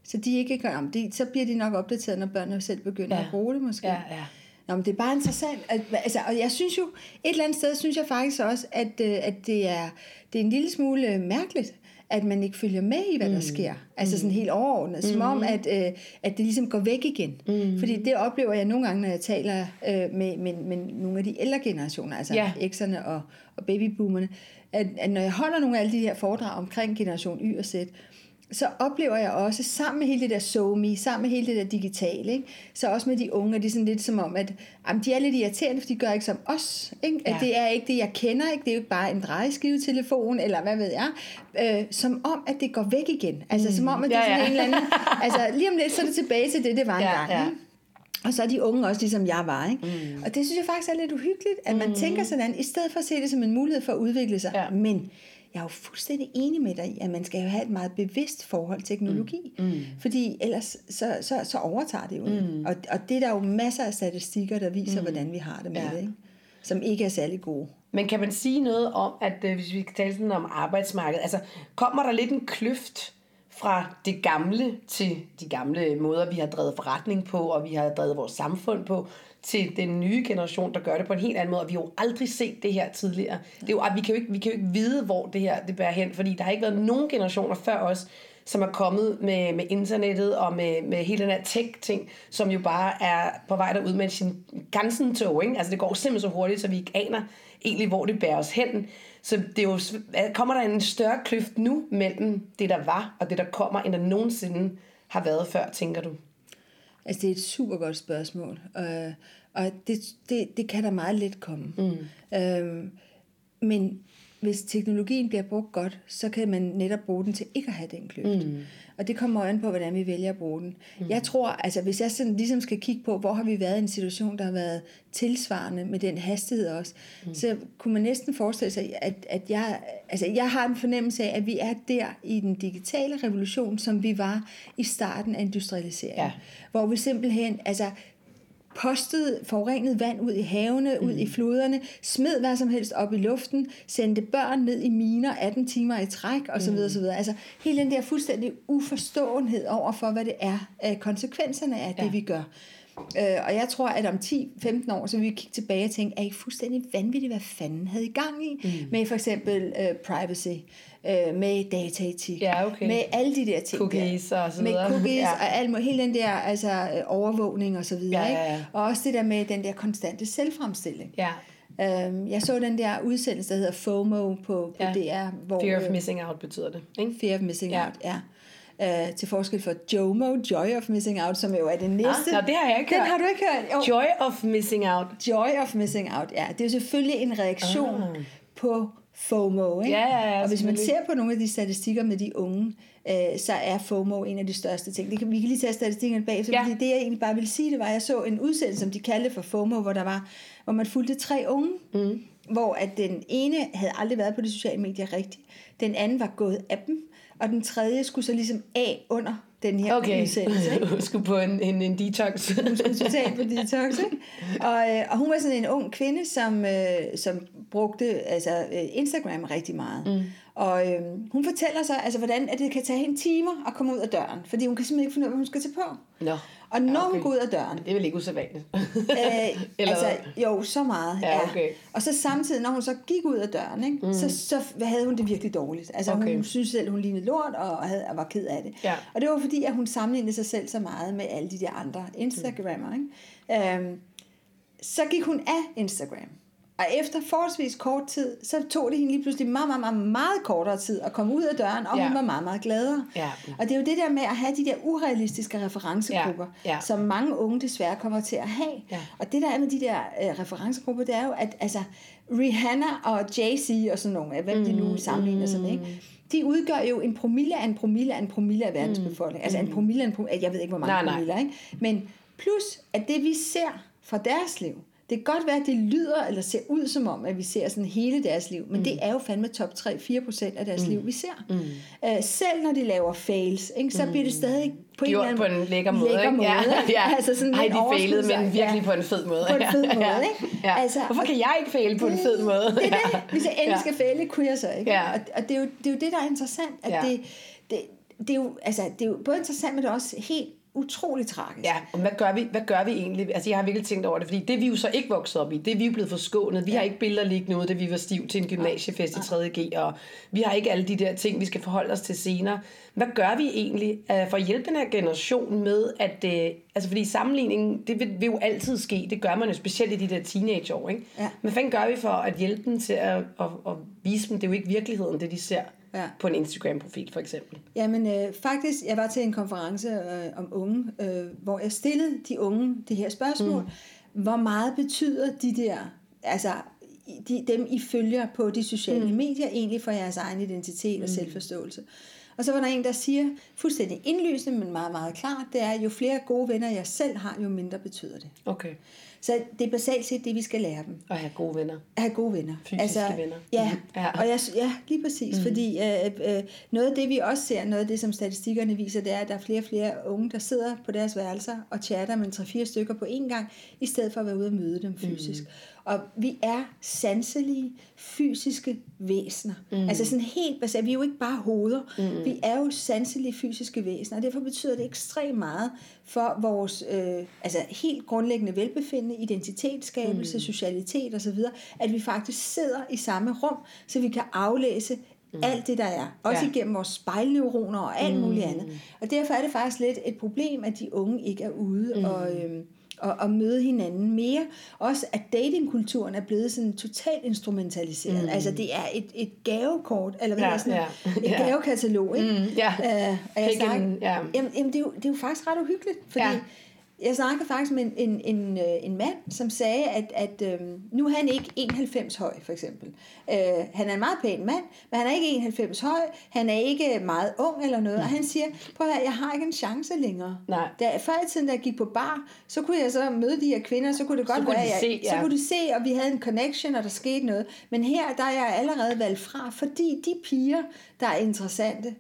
Så de ikke gør, om de, så bliver de nok opdateret, når børnene selv begynder Ja. at bruge det måske. Ja, ja. Nå, men det er bare interessant. At, altså, og jeg synes jo, et eller andet sted synes jeg faktisk også, at, øh, at det, er, det er en lille smule mærkeligt, at man ikke følger med i, hvad der sker. Altså sådan helt overordnet. Som om, at, øh, at det ligesom går væk igen. Fordi det oplever jeg nogle gange, når jeg taler øh, med, med, med nogle af de ældre generationer, altså Ja. X'erne og, og babyboomerne, at, at når jeg holder nogle af alle de her foredrag omkring generation Y og Z, så oplever jeg også, sammen med hele det der SoMe, sammen med hele det der digitale, ikke? så også med de unge, er det sådan lidt som om, at jamen, de er lidt irriterende, for de gør ikke som os. Ikke? At Ja. det er ikke det, jeg kender, ikke? det er jo ikke bare en drejeskivetelefon, eller hvad ved jeg, øh, som om, at det går væk igen. Altså som om, at det er Ja, sådan ja. en eller anden, altså lige om lidt, så er det tilbage til det, det var Ja, engang. ja. Ikke? Og så er de unge også ligesom jeg var. Ikke? Mm. Og det synes jeg faktisk er lidt uhyggeligt, at man mm. tænker sådan, i stedet for at se det som en mulighed for at udvikle sig. Ja. Men jeg er jo fuldstændig enig med dig i, at man skal jo have et meget bevidst forhold til teknologi. Mm. Mm. Fordi ellers så, så, så overtager det jo. Mm. Og, og det er der jo masser af statistikker, der viser, mm. hvordan vi har det med Ja. det. Ikke? Som ikke er særlig gode. Men kan man sige noget om, at øh, hvis vi kan tale sådan om arbejdsmarkedet, altså kommer der lidt en kløft fra det gamle til de gamle måder, vi har drevet forretning på, og vi har drevet vores samfund på, til den nye generation, der gør det på en helt anden måde, og vi har jo aldrig set det her tidligere. Det er jo, vi, kan jo ikke, vi kan jo ikke vide, hvor det her det bærer hen, fordi der har ikke været nogen generationer før os, som er kommet med, med internettet og med, med hele den her tech-ting, som jo bare er på vej derud med sin ganzen tog. Ikke? Altså det går simpelthen så hurtigt, så vi ikke aner egentlig, hvor det bærer os hen. Så det er jo, kommer der en større kløft nu mellem det, der var, og det, der kommer, end der nogensinde har været før, tænker du? Altså, det er et super godt spørgsmål. Øh, og det, det, det kan der meget let komme. Mm. Øhm, men hvis teknologien bliver brugt godt, så kan man netop bruge den til ikke at have den kløft. Mm. Og det kommer an på, hvordan vi vælger at bruge den. Mm. Jeg tror, altså hvis jeg sådan ligesom skal kigge på, hvor har vi været i en situation, der har været tilsvarende med den hastighed også, mm. så kunne man næsten forestille sig, at, at jeg, altså jeg har en fornemmelse af, at vi er der i den digitale revolution, som vi var i starten af industrialiseringen. Ja. Hvor vi simpelthen, altså postede forurenet vand ud i havene, ud i floderne, smed hvad som helst op i luften, sendte børn ned i miner 18 timer i træk osv. Mm. osv. Altså hele den der fuldstændig uforståenhed over for, hvad det er, øh, konsekvenserne af det, Ja. vi gør. Øh, og jeg tror, at om 10-15 år, så vil vi kigge tilbage og tænke, er I fuldstændig vanvittigt, hvad fanden havde I gang i? Mm. Med for eksempel øh, privacy, øh, med dataetik, Ja, okay. med alle de der ting Cookies der. og så Med videre. cookies Ja. og alt, hele den der altså, øh, overvågning og så videre. Ja, ja, ja. Ikke? Og også det der med den der konstante selvfremstilling. Ja. Øhm, jeg så den der udsendelse, der hedder FOMO på, på Ja. DR. Hvor, Fear of øh, missing out betyder det, ikke? Fear of Missing Ja. Out, ja. Uh, til forskel for JOMO, Joy of Missing Out, som jo er det næste. nå, det har jeg ikke Den hørt. har du ikke hørt? Jo. Joy of missing out. Joy of Missing Out, ja. Det er jo selvfølgelig en reaktion Ah. på FOMO, ikke? Ja, ja, ja, Og hvis man ser på nogle af de statistikker med de unge, øh, så er FOMO en af de største ting. Det kan, vi kan lige tage statistikkerne bagefter, Ja. ja. fordi det jeg egentlig bare ville sige, det var, at jeg så en udsendelse, som de kaldte for FOMO, hvor der var, hvor man fulgte tre unge, mm. hvor at den ene havde aldrig været på de sociale medier rigtigt, den anden var gået af dem, og den tredje skulle så ligesom af under den her Okay, udsendelse. Ikke? skulle på en, en, en detox. totalt på detox, ikke? Og, øh, og hun var sådan en ung kvinde, som, øh, som brugte altså, øh, Instagram rigtig meget. Mm. Og øh, hun fortæller så, altså, hvordan at det kan tage hende timer at komme ud af døren, fordi hun kan simpelthen ikke finde ud af, hvad hun skal tage på. Nå. Og når Ja, okay. hun går ud af døren, Det er vel ikke usædvanligt. øh, Eller altså, jo, så meget. Ja, okay. Og så samtidig, når hun så gik ud af døren, ikke, mm. så, så havde hun det virkelig dårligt. Altså, okay. Hun synes selv, hun lignede lort, og, havde, og var ked af det. Ja. Og det var fordi, at hun sammenlignede sig selv så meget med alle de der andre Instagrammer. Ikke? Øhm, så gik hun af Instagram. Og efter forholdsvis kort tid, så tog det hende lige pludselig meget, meget, meget, meget kortere tid at komme ud af døren, og Ja. hun var meget, meget gladere. Ja. Og det er jo det der med at have de der urealistiske referencegrupper, Ja, ja. som mange unge desværre kommer til at have. Ja. Og det der er med de der øh, referencegrupper, det er jo, at altså, Rihanna og Jay-Z og sådan nogle, hvem de Mm, nu sammenligner sig med, ikke? de udgør jo en promille af en promille af en promille af verdens befolkning. Altså en promille af en promille, jeg ved ikke, hvor mange Mm. Nej, nej. promiller, ikke? Men plus, at det vi ser fra deres liv, det kan godt være, at det lyder eller ser ud som om, at vi ser sådan hele deres liv, men mm. det er jo fandme top 3-4 procent af deres mm. liv, vi ser. Mm. Uh, selv når de laver fails, ikke, så bliver det stadig på en eller på anden en lækker måde, lækker måde Ja, ikke? ja. Altså sådan Ej, de failede, men virkelig ja. på en fed måde. På en fed måde, ja. ikke? Ja. Altså, Hvorfor kan jeg ikke faile på en fed måde? Det er det. Hvis jeg endelig skal fælde, kunne jeg så ikke. Ja. Og, og det, er jo, det er jo det, der er interessant. At Ja. det, det, det, er jo, altså, det er jo både interessant, men det er også helt utroligt tragisk. Ja, og hvad gør, vi, hvad gør vi egentlig? Altså, jeg har virkelig tænkt over det, fordi det er vi jo så ikke vokset op i. Det er vi jo blevet forskånet. Vi ja. har ikke billeder liggende ude, da vi var stiv til en gymnasiefest i 3.G, og vi har ikke alle de der ting, vi skal forholde os til senere. Hvad gør vi egentlig uh, for at hjælpe den her generation med, at... Uh, altså, fordi sammenligningen, det vil, vil jo altid ske. Det gør man jo specielt i de der teenageår, ikke? Ja. Men hvad gør vi for at hjælpe dem til at, at, at vise dem, det er jo ikke virkeligheden, det de ser Ja. på en Instagram-profil, for eksempel. Jamen øh, faktisk, jeg var til en konference øh, om unge, øh, hvor jeg stillede de unge det her spørgsmål. Mm. Hvor meget betyder de der, altså de, dem I følger på de sociale mm. medier, egentlig for jeres egen identitet og selvforståelse? Og så var der en, der siger, fuldstændig indlysende, men meget, meget klart, det er, jo flere gode venner jeg selv har, jo mindre betyder det. Okay. Så det er basalt set det, vi skal lære dem. Og have gode venner. At have gode venner. Fysiske venner. Ja, Mhm. Ja. og jeg, ja lige præcis. Mm. Fordi øh, øh, noget af det, vi også ser, noget af det, som statistikkerne viser, det er, at der er flere og flere unge, der sidder på deres værelser og chatter med tre-fire stykker på én gang, i stedet for at være ude og møde dem fysisk. Mm. Og vi er sanselige, fysiske væsener. Mm. Altså sådan helt basalt. Vi er jo ikke bare hoveder. Mm. Vi er jo sanselige, fysiske væsener. Og derfor betyder det ekstremt meget for vores øh, altså helt grundlæggende velbefindende, identitetsskabelse, mm. socialitet osv., at vi faktisk sidder i samme rum, så vi kan aflæse mm. alt det, der er. Også Ja. igennem vores spejlneuroner og alt mm. muligt andet. Og derfor er det faktisk lidt et problem, at de unge ikke er ude mm. og... Øh, og, og møde hinanden mere. Også at datingkulturen er blevet sådan totalt instrumentaliseret. Mm. Altså det er et, et gavekort, eller hvad Ja, ja, sådan, ja. et Ja. gavekatalog. Ikke? Mm, ja. Øh, og jeg Pick snak, and- ja. jamen, jamen det, er jo, det er jo faktisk ret uhyggeligt, fordi Ja. Jeg snakkede faktisk med en, en, en, øh, en mand, som sagde, at, at øhm, nu er han ikke 91 høj, for eksempel. Øh, han er en meget pæn mand, men han er ikke 91 høj, han er ikke meget ung eller noget, og han siger, prøv at høre, jeg har ikke en chance længere. Nej. Da, før i tiden, da jeg gik på bar, så kunne jeg så møde de her kvinder, så kunne det godt kunne være, de jeg, se, så ja. kunne de se, og vi havde en connection, og der skete noget. Men her, der er jeg allerede valgt fra, fordi de piger, der er interessante,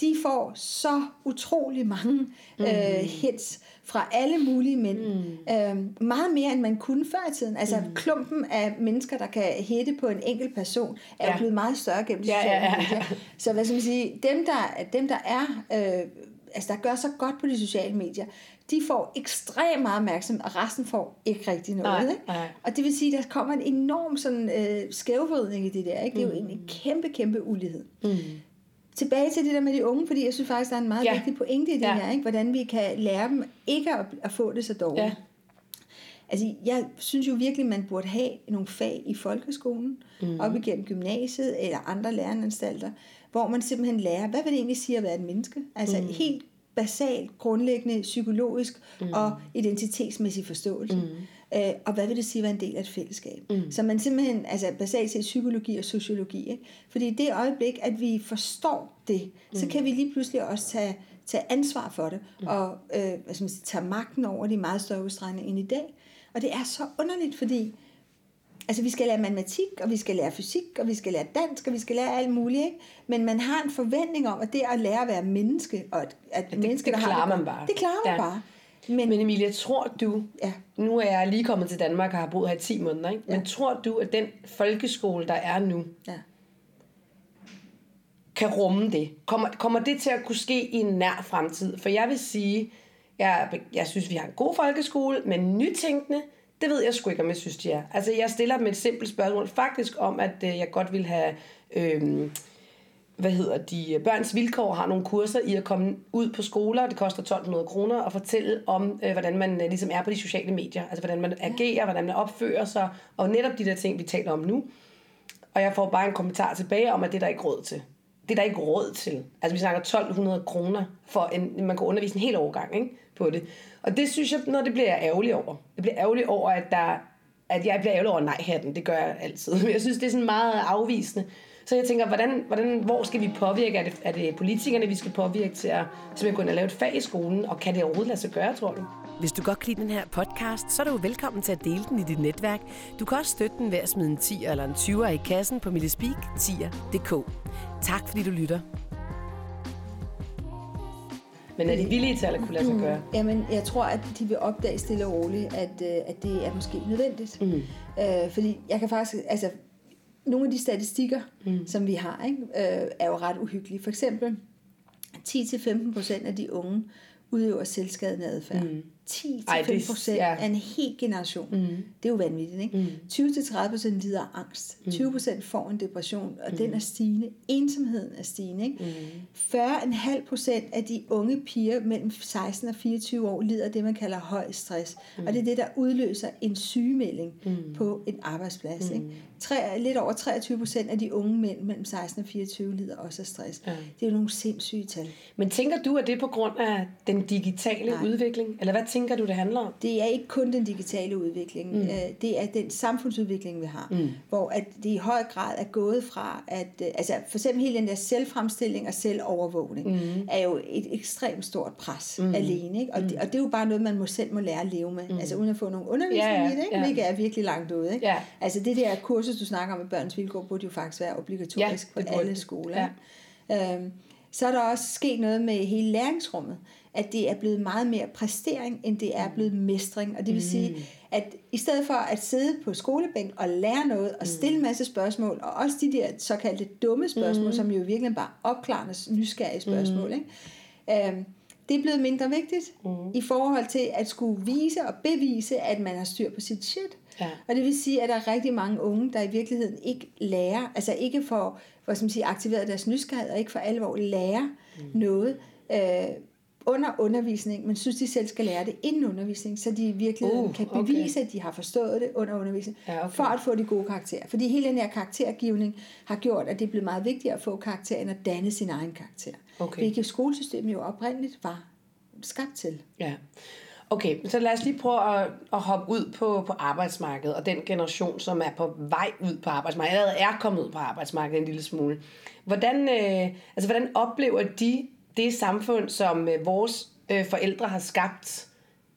de får så utrolig mange mm. øh, hits fra alle mulige mænd. Mm. Øh, meget mere, end man kunne før i tiden. Altså mm. klumpen af mennesker, der kan hætte på en enkelt person, er ja. Jo blevet meget større gennem de Ja, sociale ja, ja. medier. Så hvad skal man sige, dem der, dem der er, øh, altså der gør så godt på de sociale medier, de får ekstremt meget opmærksomhed, og resten får ikke rigtig noget. Nej, ikke? nej. Og det vil sige, at der kommer en enorm sådan, øh, skævvridning i det der. Ikke? Det er jo en, en kæmpe, kæmpe ulighed. Mm. Tilbage til det der med de unge, fordi jeg synes faktisk, der er en meget Ja. vigtig pointe i det Ja. her. Ikke? Hvordan vi kan lære dem ikke at, at få det så dårligt. Ja. Altså, jeg synes jo virkelig, man burde have nogle fag i folkeskolen, mm. op igennem gymnasiet eller andre læreanstalter, hvor man simpelthen lærer, hvad vil det egentlig sige at være et menneske? Altså mm. helt basalt, grundlæggende, psykologisk mm. og identitetsmæssig forståelse. Mm. Øh, og hvad vil det sige at være en del af et fællesskab? Mm. Så man simpelthen, altså basalt set psykologi og sociologi. Ikke? Fordi i det øjeblik, at vi forstår det, mm. så kan vi lige pludselig også tage, tage ansvar for det, mm. og øh, hvad skal man sige, tage magten over det i meget større udstrækning end i dag. Og det er så underligt, fordi altså, vi skal lære matematik, og vi skal lære fysik, og vi skal lære dansk, og vi skal lære alt muligt. Ikke? Men man har en forventning om, at det at lære at være menneske, og at, at ja, det, menneske, det, der klarer har det, man bare. Det klarer man ja. bare. Men, men Emilia, tror du, ja. nu er jeg lige kommet til Danmark og har boet her i 10 måneder, ikke? Ja. men tror du, at den folkeskole, der er nu, ja. kan rumme det? Kommer, kommer det til at kunne ske i en nær fremtid? For jeg vil sige, jeg, jeg synes, vi har en god folkeskole, men nytænkende, det ved jeg sgu ikke, om jeg synes, de er. Altså, jeg stiller dem et simpelt spørgsmål, faktisk om, at øh, jeg godt vil have... Øh, hvad hedder de, Børns Vilkår har nogle kurser i at komme ud på skoler, det koster 1200 kroner, og fortælle om, øh, hvordan man øh, ligesom er på de sociale medier, altså hvordan man agerer, hvordan man opfører sig, og netop de der ting, vi taler om nu. Og jeg får bare en kommentar tilbage om, at det er der ikke råd til. Det er der ikke råd til. Altså vi snakker 1200 kroner for en, man kan undervise en hel overgang ikke, på det. Og det synes jeg, når det bliver jeg ærgerlig over. Det bliver ærgerlig over, at der at jeg bliver ærgerlig over nej-hatten. Det gør jeg altid. Men jeg synes, det er sådan meget afvisende. Så jeg tænker, hvordan, hvordan, hvor skal vi påvirke? Er det, er det politikerne, vi skal påvirke til at simpelthen gå ind og lave et fag i skolen? Og kan det overhovedet lade sig gøre, tror du? Hvis du godt kan lide den her podcast, så er du velkommen til at dele den i dit netværk. Du kan også støtte den ved at smide en 10 eller en 20 i kassen på millespeak10.dk. Tak fordi du lytter. Men er de villige til at kunne lade sig gøre? Mm, jamen, jeg tror, at de vil opdage stille og roligt, at, øh, at det er måske nødvendigt. Mm. Øh, fordi jeg kan faktisk, altså nogle af de statistikker, mm. som vi har, ikke, øh, er jo ret uhyggelige. For eksempel 10-15 procent af de unge udøver selvskadende adfærd. Mm. 10-5 procent ja. af en hel generation. Mm. Det er jo vanvittigt, ikke? Mm. 20-30 procent lider af angst. Mm. 20 procent får en depression, og mm. den er stigende. Ensomheden er stigende, ikke? Mm. 40,5 procent af de unge piger mellem 16 og 24 år lider af det, man kalder høj stress. Mm. Og det er det, der udløser en sygemelding mm. på en arbejdsplads, mm. ikke? Tre, lidt over 23 procent af de unge mænd mellem 16 og 24 lider også af stress. Ja. Det er jo nogle sindssyge tal. Men tænker du, at det er på grund af den digitale Nej. udvikling? Eller hvad tænker du, det handler om? Det er ikke kun den digitale udvikling. Mm. Øh, det er den samfundsudvikling, vi har. Mm. Hvor at det i høj grad er gået fra, at øh, altså for eksempel hele den der selvfremstilling og selvovervågning, mm. er jo et ekstremt stort pres mm. alene. Ikke? Og, mm. det, og det er jo bare noget, man må selv må lære at leve med. Mm. Altså uden at få nogen undervisning ja, ja, i det, ikke? Ja. hvilket er virkelig langt ude. Ikke? Ja. Altså det der kursus, du snakker om med børns vilkår, burde jo faktisk være obligatorisk ja, på alle skoler. Ja. Øhm, så er der også sket noget med hele læringsrummet at det er blevet meget mere præstering, end det er mm. blevet mestring. Og det vil sige, mm. at i stedet for at sidde på skolebænk og lære noget og stille en masse spørgsmål, og også de der såkaldte dumme spørgsmål, mm. som jo virkelig bare opklarende nysgerrige spørgsmål, mm. ikke? Øhm, det er blevet mindre vigtigt mm. i forhold til at skulle vise og bevise, at man har styr på sit shit. Ja. Og det vil sige, at der er rigtig mange unge, der i virkeligheden ikke lærer, altså ikke får hvad skal man sige, aktiveret deres nysgerrighed, og ikke for alvor lærer mm. noget. Øh, under undervisning, men synes, de selv skal lære det inden undervisning, så de virkelig uh, kan bevise, okay. at de har forstået det under undervisning, ja, okay. for at få de gode karakterer. Fordi hele den her karaktergivning har gjort, at det er blevet meget vigtigt at få karakter, end at danne sin egen karakter. Okay. Hvilket skolesystemet jo oprindeligt var skabt til. Ja. Okay, så lad os lige prøve at, at hoppe ud på, på arbejdsmarkedet, og den generation, som er på vej ud på arbejdsmarkedet, eller er kommet ud på arbejdsmarkedet en lille smule. Hvordan, øh, altså, hvordan oplever de det samfund, som øh, vores øh, forældre har skabt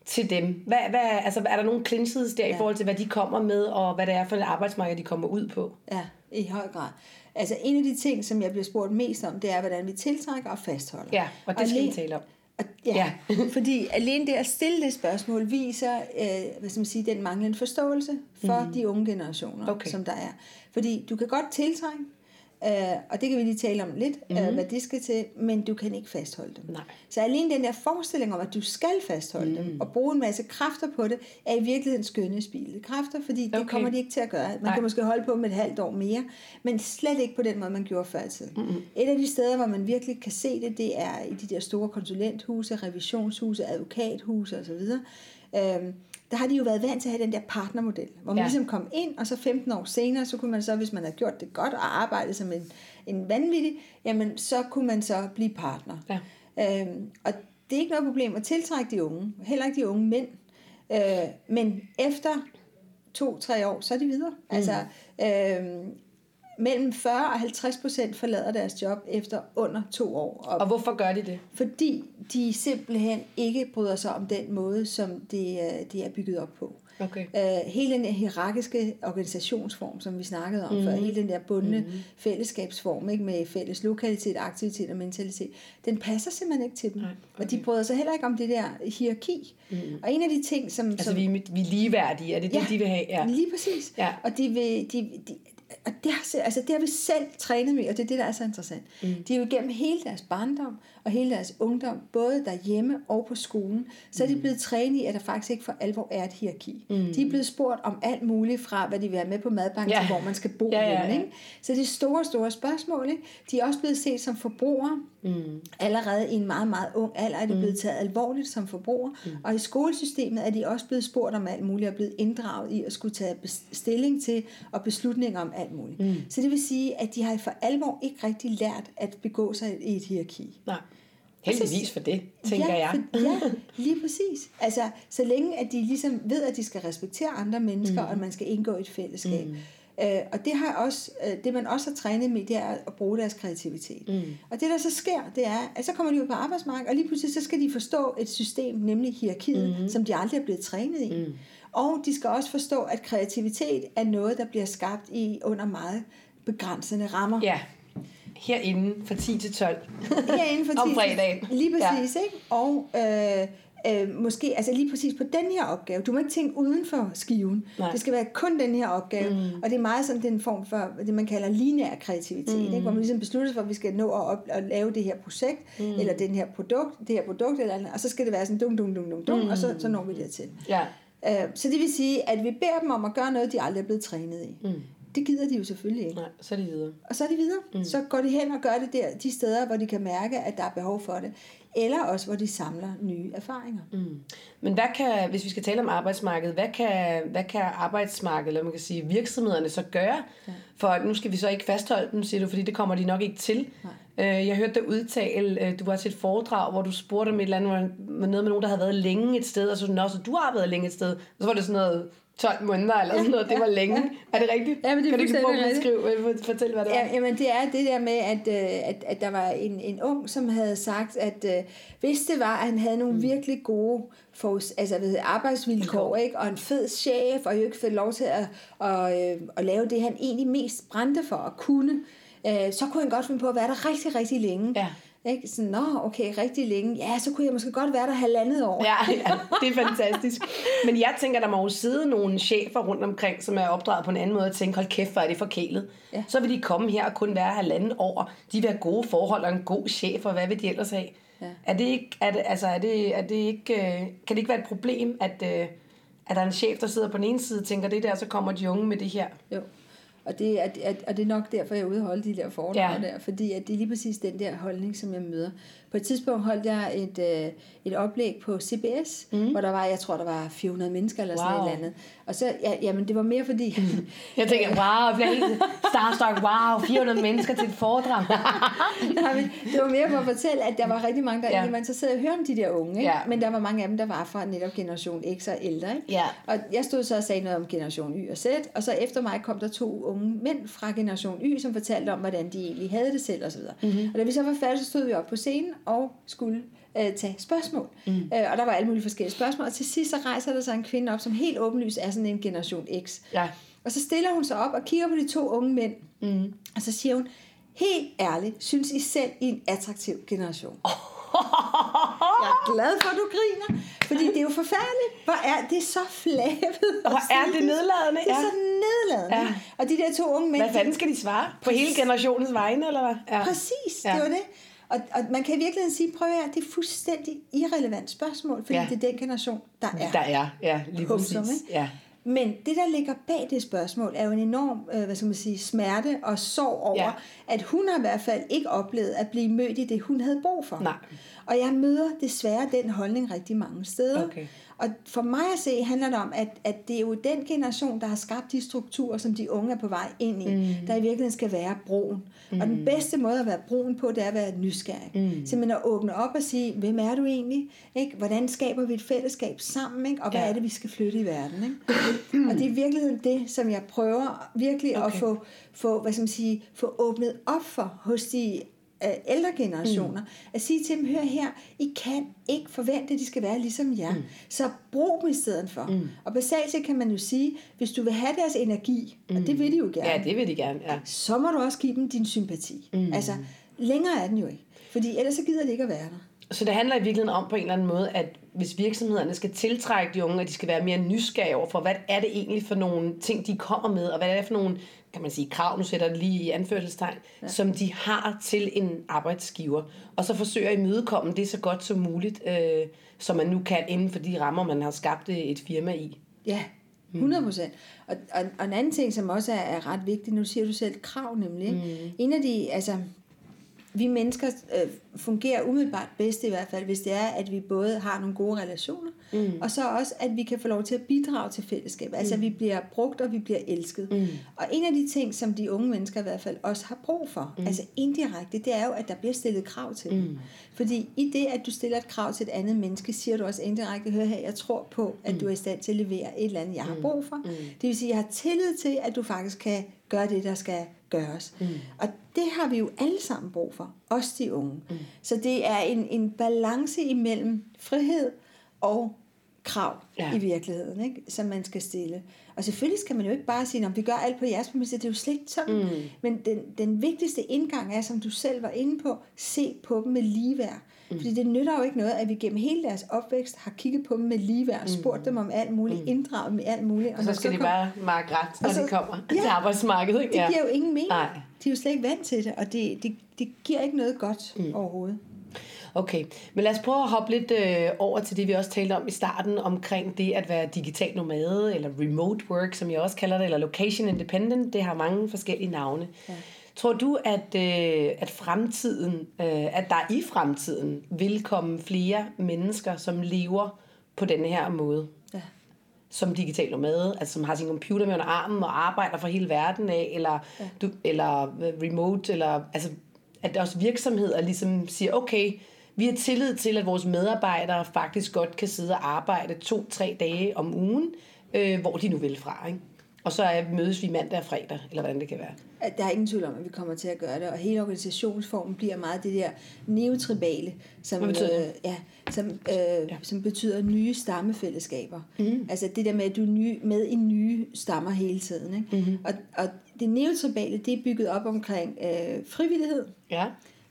til dem? Hvad, hvad, altså, er der nogle clinches der ja. i forhold til, hvad de kommer med, og hvad det er for et arbejdsmarked, de kommer ud på? Ja, i høj grad. Altså en af de ting, som jeg bliver spurgt mest om, det er, hvordan vi tiltrækker og fastholder. Ja, og det og skal vi tale om. Og, ja, ja. fordi alene det at stille det spørgsmål viser øh, hvad skal man sige, den manglende forståelse for mm. de unge generationer, okay. som der er. Fordi du kan godt tiltrænge, Uh, og det kan vi lige tale om lidt, mm-hmm. uh, hvad det skal til, men du kan ikke fastholde dem. Nej. Så alene den der forestilling om, at du skal fastholde mm. dem, og bruge en masse kræfter på det, er i virkeligheden skønne spilde kræfter, fordi det okay. kommer de ikke til at gøre. Man Nej. kan måske holde på med et halvt år mere, men slet ikke på den måde, man gjorde før i tiden. Mm-hmm. Et af de steder, hvor man virkelig kan se det, det er i de der store konsulenthuse, revisionshuse, advokathuse osv., uh, der har de jo været vant til at have den der partnermodel, hvor man ja. ligesom kom ind, og så 15 år senere, så kunne man så, hvis man havde gjort det godt og arbejdet som en, en vanvittig, jamen så kunne man så blive partner. Ja. Øhm, og det er ikke noget problem at tiltrække de unge, heller ikke de unge mænd. Øh, men efter to-tre år, så er de videre. Mm. Altså, øh, mellem 40 og 50 procent forlader deres job efter under to år. Og, og hvorfor gør de det? Fordi de simpelthen ikke bryder sig om den måde, som det, de er bygget op på. Okay. Uh, hele den hierarkiske organisationsform, som vi snakkede om mm. før, hele den der bundne mm. fællesskabsform, ikke, med fælles lokalitet, aktivitet og mentalitet, den passer simpelthen ikke til dem. Nej, okay. Og de bryder sig heller ikke om det der hierarki. Mm. Og en af de ting, som... Altså, som, vi, vi er ligeværdige, er det ja, det, de vil have? Ja, lige præcis. Ja. Og de vil, de, de, og det har, altså det har vi selv trænet med, og det er det, der er så interessant. Mm. De er jo gennem hele deres barndom og hele deres ungdom, både derhjemme og på skolen, så er de mm. blevet trænet i, at der faktisk ikke for alvor er et hierarki. Mm. De er blevet spurgt om alt muligt fra, hvad de vil have med på madbanken, ja. til hvor man skal bo ja, ja, ja. Hjemme, ikke? Så det er store, store spørgsmål. Ikke? De er også blevet set som forbrugere. Mm. Allerede i en meget, meget ung alder er de mm. blevet taget alvorligt som forbrugere. Mm. Og i skolesystemet er de også blevet spurgt om alt muligt, og blevet inddraget i at skulle tage stilling til og beslutninger om alt muligt. Mm. Så det vil sige, at de har for alvor ikke rigtig lært at begå sig i et hierarki. Nej. Heldigvis for det, tænker ja, jeg. For, ja, lige præcis. Altså, så længe at de ligesom ved, at de skal respektere andre mennesker, mm. og at man skal indgå i et fællesskab. Mm. Øh, og det har også, øh, det man også har trænet med, det er at bruge deres kreativitet. Mm. Og det der så sker, det er, at så kommer de ud på arbejdsmarkedet, og lige pludselig så skal de forstå et system, nemlig hierarkiet, mm. som de aldrig er blevet trænet i. Mm. Og de skal også forstå, at kreativitet er noget, der bliver skabt i under meget begrænsende rammer. Ja, herinde fra 10 til 12 herinde fra 10 om fredagen. Lige præcis, ja. ikke? Og øh, øh, måske, altså lige præcis på den her opgave. Du må ikke tænke uden for skiven. Nej. Det skal være kun den her opgave. Mm. Og det er meget sådan den form for, det man kalder lineær kreativitet, mm. ikke? hvor man ligesom beslutter sig for, at vi skal nå at, op, at lave det her projekt, mm. eller den her produkt, det her produkt, eller andet, og så skal det være sådan dum, dum, dum, dum, dum, mm. og så, så når vi dertil. Ja. Øh, så det vil sige, at vi beder dem om at gøre noget, de aldrig er blevet trænet i. Mm. Det gider de jo selvfølgelig ikke. Nej, så er de videre. Og så er de videre. Mm. Så går de hen og gør det der, de steder, hvor de kan mærke, at der er behov for det. Eller også, hvor de samler nye erfaringer. Mm. Men hvad kan, hvis vi skal tale om arbejdsmarkedet, hvad kan, hvad kan arbejdsmarkedet, eller man kan sige virksomhederne så gøre? Ja. For nu skal vi så ikke fastholde dem, siger du, fordi det kommer de nok ikke til. Nej. Øh, jeg hørte dig udtale, øh, du var til et foredrag, hvor du spurgte om et eller andet, noget med nogen, der havde været længe et sted, og så sådan, også, du har været længe et sted. Og så var det sådan noget 12 måneder eller sådan noget, det var længe. Er det rigtigt? Ja, men det kan du ikke prøve at skrive, fortælle, hvad det var? Ja, jamen det er det der med, at, øh, at, at der var en, en ung, som havde sagt, at uh, hvis det var, at han havde nogle mm. virkelig gode for, altså, ved, arbejdsvilkår, ikke? og en fed chef, og jo ikke fik lov til at, at, at, øh, at lave det, han egentlig mest brændte for at kunne, så kunne han godt finde på at være der rigtig, rigtig længe. Ja. Ikke? Sådan, nå, okay, rigtig længe. Ja, så kunne jeg måske godt være der halvandet år. Ja, ja det er fantastisk. Men jeg tænker, der må jo sidde nogle chefer rundt omkring, som er opdraget på en anden måde, og tænke, hold kæft, hvor er det forkælet. Ja. Så vil de komme her og kun være halvandet år. De vil have gode forhold og en god chef, og hvad vil de ellers have? Ja. Er det ikke, er det, altså, er det, er det ikke, øh, kan det ikke være et problem, at, øh, at der er en chef, der sidder på den ene side og tænker det der, så kommer de unge med det her? Jo. Og det, er, og det er nok derfor, jeg er ude og holde de der foredrag ja. der, fordi at det er lige præcis den der holdning, som jeg møder. På et tidspunkt holdt jeg et, øh, et oplæg på CBS, mm. hvor der var, jeg tror, der var 400 mennesker eller sådan wow. et eller andet. Og så, ja, jamen, det var mere fordi... Jeg tænker, wow, jeg bliver helt starstruck, wow, 400 mennesker til et foredrag. Nej, det var mere for at fortælle, at der var rigtig mange, der ja. egentlig var interesseret i at høre om de der unge. Ikke? Ja. Men der var mange af dem, der var fra netop generation X og ældre. Ikke? Ja. Og jeg stod så og sagde noget om generation Y og Z, og så efter mig kom der to unge mænd fra generation Y, som fortalte om, hvordan de egentlig havde det selv osv. Mm-hmm. Og da vi så var færdige, så stod vi op på scenen og skulle øh, tage spørgsmål. Mm. Øh, og der var alle mulige forskellige spørgsmål. Og til sidst så rejser der sig en kvinde op, som helt åbenlyst er sådan en generation X. Ja. Og så stiller hun sig op og kigger på de to unge mænd. Mm. Og så siger hun, helt ærligt, synes I selv I en attraktiv generation? Oh. Jeg er glad for, at du griner, fordi det er jo forfærdeligt. Hvor er det så flabet? Hvor er det nedladende? Det er ja. så nedladende. Ja. Og de der to unge mænd... Hvad fanden skal de svare? På hele generationens vegne, eller hvad? Ja. Præcis, ja. det var det. Og, og man kan i virkeligheden sige, prøv at det er fuldstændig irrelevant spørgsmål, fordi ja. det er den generation, der er. Der er, ja, lige præcis. Ja. Men det, der ligger bag det spørgsmål, er jo en enorm øh, hvad skal man sige, smerte og sorg over, ja. at hun har i hvert fald ikke oplevet at blive mødt i det, hun havde brug for. Nej. Og jeg møder desværre den holdning rigtig mange steder. Okay. Og for mig at se handler det om, at, at det er jo den generation, der har skabt de strukturer, som de unge er på vej ind i, mm. der i virkeligheden skal være broen. Mm. Og den mm. bedste måde at være broen på, det er at være nysgerrig. Mm. Simpelthen at åbne op og sige, hvem er du egentlig? Ikke? Hvordan skaber vi et fællesskab sammen? Ikke? Og hvad ja. er det, vi skal flytte i verden? Ikke? og det er i virkeligheden det, som jeg prøver virkelig okay. at få, få, hvad skal man sige, få åbnet op for hos de ældre generationer, mm. at sige til dem, hør her, I kan ikke forvente, at de skal være ligesom jer. Mm. Så brug dem i stedet for. Mm. Og basalt set kan man jo sige, hvis du vil have deres energi, mm. og det vil de jo gerne. Ja, det vil de gerne, ja. Så må du også give dem din sympati. Mm. Altså, længere er den jo ikke. Fordi ellers så gider de ikke at være der. Så det handler i virkeligheden om på en eller anden måde, at hvis virksomhederne skal tiltrække de unge, at de skal være mere nysgerrige over for, hvad er det egentlig for nogle ting, de kommer med, og hvad er det for nogle kan man sige, krav, nu sætter det lige i anførselstegn, ja. som de har til en arbejdsgiver. Og så forsøger at imødekomme det så godt som muligt, øh, som man nu kan inden for de rammer, man har skabt et firma i. Ja, 100 procent. Og, og, og en anden ting, som også er, er ret vigtig, nu siger du selv krav nemlig. Mm. En af de, altså, vi mennesker øh, fungerer umiddelbart bedst i hvert fald, hvis det er, at vi både har nogle gode relationer, mm. og så også, at vi kan få lov til at bidrage til fællesskabet. Altså, mm. Vi bliver brugt, og vi bliver elsket. Mm. Og en af de ting, som de unge mennesker i hvert fald også har brug for, mm. altså indirekte, det er jo, at der bliver stillet krav til dem. Mm. Fordi i det, at du stiller et krav til et andet menneske, siger du også indirekte, hør her, jeg tror på, at mm. du er i stand til at levere et eller andet, jeg har mm. brug for. Mm. Det vil sige, jeg har tillid til, at du faktisk kan gøre det, der skal gøres. Mm. Og det har vi jo alle sammen brug for, også de unge. Mm. Så det er en, en balance imellem frihed og krav ja. i virkeligheden, ikke? som man skal stille. Og selvfølgelig skal man jo ikke bare sige, at vi gør alt på jeres præmisser, det er jo slet ikke sådan. Mm. Men den, den vigtigste indgang er, som du selv var inde på, se på dem med ligeværd. Mm. Fordi det nytter jo ikke noget, at vi gennem hele deres opvækst har kigget på dem med ligeværd og spurgt mm. dem om alt muligt, mm. inddraget dem i alt muligt. Og, og så skal så de kom... bare mark ret, når så, de kommer ja, til arbejdsmarkedet. Ikke? Det giver jo ingen mening. Nej. De er jo slet ikke vant til det, og det, det, det giver ikke noget godt mm. overhovedet. Okay, men lad os prøve at hoppe lidt øh, over til det, vi også talte om i starten, omkring det at være digital nomade, eller remote work, som jeg også kalder det, eller location independent. Det har mange forskellige navne. Ja. Tror du, at, øh, at fremtiden, øh, at der i fremtiden vil komme flere mennesker, som lever på den her måde? Ja. Som digital nomade, altså som har sin computer med under armen og arbejder for hele verden af, eller, ja. du, eller øh, remote, eller altså, at også virksomheder ligesom siger, okay, vi har tillid til, at vores medarbejdere faktisk godt kan sidde og arbejde to-tre dage om ugen, øh, hvor de nu vil fra. Ikke? Og så er, mødes vi mandag og fredag, eller hvordan det kan være. Der er ingen tvivl om, at vi kommer til at gøre det, og hele organisationsformen bliver meget det der neotribale, som, øh, ja, som, øh, ja. som betyder nye stammefællesskaber. Mm. Altså det der med, at du er ny, med i nye stammer hele tiden. Ikke? Mm-hmm. Og, og det neotribale, det er bygget op omkring øh, frivillighed, ja.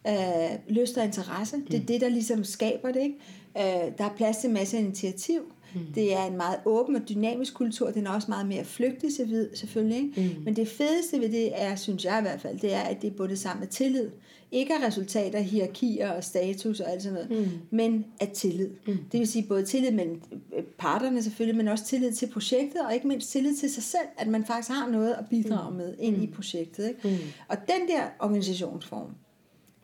øh, lyst og interesse. Mm. Det er mm. det, der ligesom skaber det. Ikke? Øh, der er plads til en masse initiativ. Mm. Det er en meget åben og dynamisk kultur. Den er også meget mere flygtig selvfølgelig. Ikke? Mm. Men det fedeste ved det er, synes jeg i hvert fald, det er, at det er bundet sammen med tillid. Ikke af resultater, hierarkier og status og alt sådan noget, mm. men af tillid. Mm. Det vil sige både tillid mellem parterne selvfølgelig, men også tillid til projektet, og ikke mindst tillid til sig selv, at man faktisk har noget at bidrage mm. med ind mm. i projektet. Ikke? Mm. Og den der organisationsform,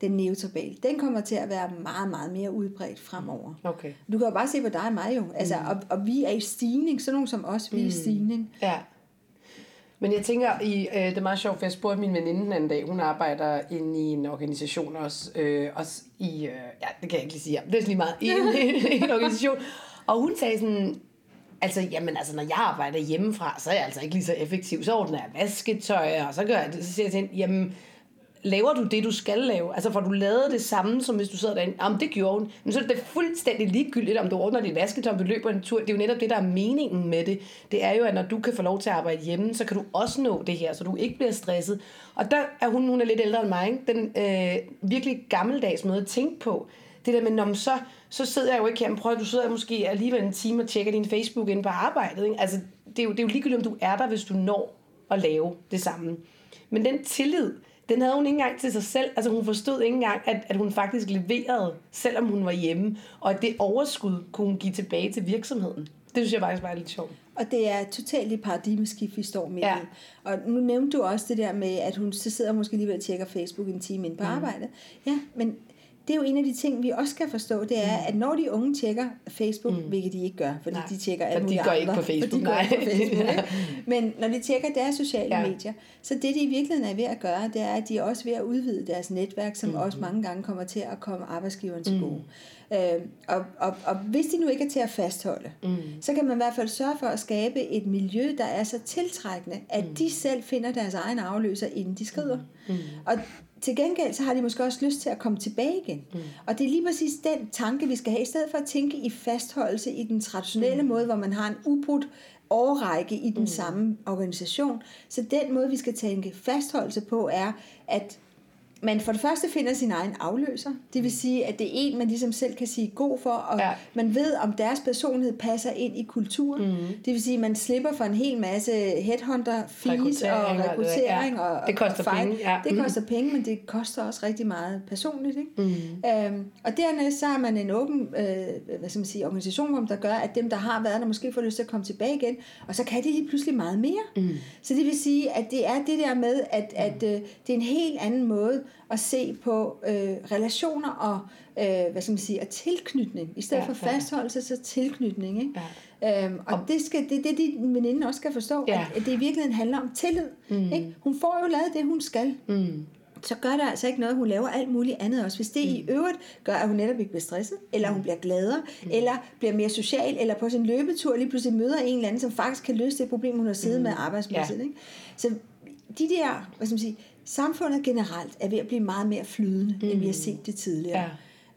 den neotribal, den kommer til at være meget, meget mere udbredt fremover. Okay. Du kan jo bare se på dig og mig jo. Altså, mm. og, og vi er i stigning, sådan nogen som os, vi er mm. i stigning. Ja. Men jeg tænker, i, øh, det er meget sjovt, for jeg spurgte min veninde den anden dag, hun arbejder inde i en organisation også, øh, også i, øh, ja, det kan jeg ikke lige sige, det er lige meget, i en, en organisation, og hun sagde sådan, Altså, jamen, altså, når jeg arbejder hjemmefra, så er jeg altså ikke lige så effektiv. Så ordner jeg vasketøj, og så gør jeg det. Så siger jeg til hende, jamen, laver du det, du skal lave? Altså får du lavet det samme, som hvis du sidder derinde? Jamen det gjorde hun. Men så er det fuldstændig ligegyldigt, om du ordner dit vasketøj, om du løber en tur. Det er jo netop det, der er meningen med det. Det er jo, at når du kan få lov til at arbejde hjemme, så kan du også nå det her, så du ikke bliver stresset. Og der er hun, hun er lidt ældre end mig, ikke? den øh, virkelig gammeldags måde at tænke på. Det der med, når så, så sidder jeg jo ikke her, prøv du sidder måske alligevel en time og tjekker din Facebook ind på arbejdet. Ikke? Altså, det er, jo, det er jo ligegyldigt, om du er der, hvis du når at lave det samme. Men den tillid, den havde hun ikke engang til sig selv. Altså hun forstod ikke engang, at, at hun faktisk leverede, selvom hun var hjemme. Og at det overskud kunne hun give tilbage til virksomheden. Det synes jeg faktisk var lidt sjovt. Og det er totalt et paradigmeskift, vi står med. Ja. Og nu nævnte du også det der med, at hun så sidder måske lige og tjekker Facebook en time ind på mm. arbejde. Ja, men det er jo en af de ting, vi også skal forstå, det er, mm. at når de unge tjekker Facebook, mm. hvilket de ikke gør, fordi Nej, de tjekker alle mulige andre. de går ikke på Facebook. De ikke på Facebook ikke? Men når de tjekker deres sociale ja. medier, så det de i virkeligheden er ved at gøre, det er, at de er også ved at udvide deres netværk, som mm. også mange gange kommer til at komme arbejdsgiveren til mm. gode. Øh, og, og, og hvis de nu ikke er til at fastholde, mm. så kan man i hvert fald sørge for at skabe et miljø, der er så tiltrækkende, at mm. de selv finder deres egen afløser, inden de skrider. Mm. Og til gengæld så har de måske også lyst til at komme tilbage igen. Mm. Og det er lige præcis den tanke, vi skal have, i stedet for at tænke i fastholdelse i den traditionelle mm. måde, hvor man har en ubrudt årrække i den mm. samme organisation. Så den måde, vi skal tænke fastholdelse på, er, at man for det første finder sin egen afløser. Det vil sige, at det er en, man ligesom selv kan sige god for, og ja. man ved, om deres personlighed passer ind i kulturen. Mm. Det vil sige, at man slipper for en hel masse headhunter, fees og rekruttering. Ja. Og, det koster og penge. Ja. Det mm. koster penge, men det koster også rigtig meget personligt. Ikke? Mm. Øhm, og dernæst så har man en åben øh, hvad skal man sige, organisation, der gør, at dem, der har været der, måske får lyst til at komme tilbage igen, og så kan de lige pludselig meget mere. Mm. Så det vil sige, at det er det der med, at, at øh, det er en helt anden måde at se på øh, relationer og øh, hvad skal man sige, og tilknytning. I stedet ja, for fastholdelse, så tilknytning. Ikke? Ja. Øhm, og, og det skal det, det din veninde også skal forstå, ja. at, at det i virkeligheden handler om tillid. Mm. Ikke? Hun får jo lavet det, hun skal. Mm så gør det altså ikke noget, hun laver alt muligt andet også. Hvis det mm. i øvrigt gør, at hun netop ikke bliver stresset, eller hun mm. bliver gladere, mm. eller bliver mere social, eller på sin løbetur lige pludselig møder en eller anden, som faktisk kan løse det problem, hun har siddet mm. med arbejdsmæssigt. Ja. Ikke? Så de der, hvad skal man sige, samfundet generelt er ved at blive meget mere flydende, mm. end vi har mm. set det tidligere.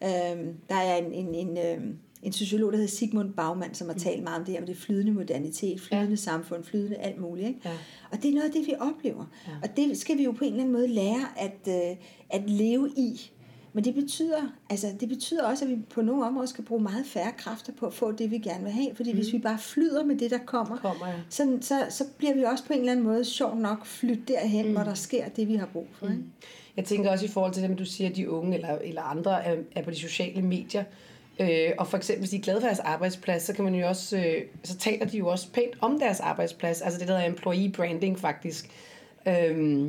Ja. Øhm, der er en, en, en, øhm, en sociolog, der hedder Sigmund Baumann, som har mm. talt meget om det her med det flydende modernitet, flydende ja. samfund, flydende alt muligt. Ikke? Ja. Og det er noget af det, vi oplever. Ja. Og det skal vi jo på en eller anden måde lære at, øh, at leve i. Men det betyder, altså, det betyder også, at vi på nogle områder skal bruge meget færre kræfter på at få det, vi gerne vil have. Fordi mm. hvis vi bare flyder med det, der kommer, kommer ja. så, så, så bliver vi også på en eller anden måde sjov nok flyttet derhen, mm. hvor der sker det, vi har brug for. Mm. Ikke? Jeg tænker også i forhold til det, du siger, at de unge eller, eller andre er, er på de sociale medier. Øh, og for eksempel, hvis de er glade for deres arbejdsplads, så kan man jo også, øh, så taler de jo også pænt om deres arbejdsplads. Altså det der er employee branding faktisk. Øh,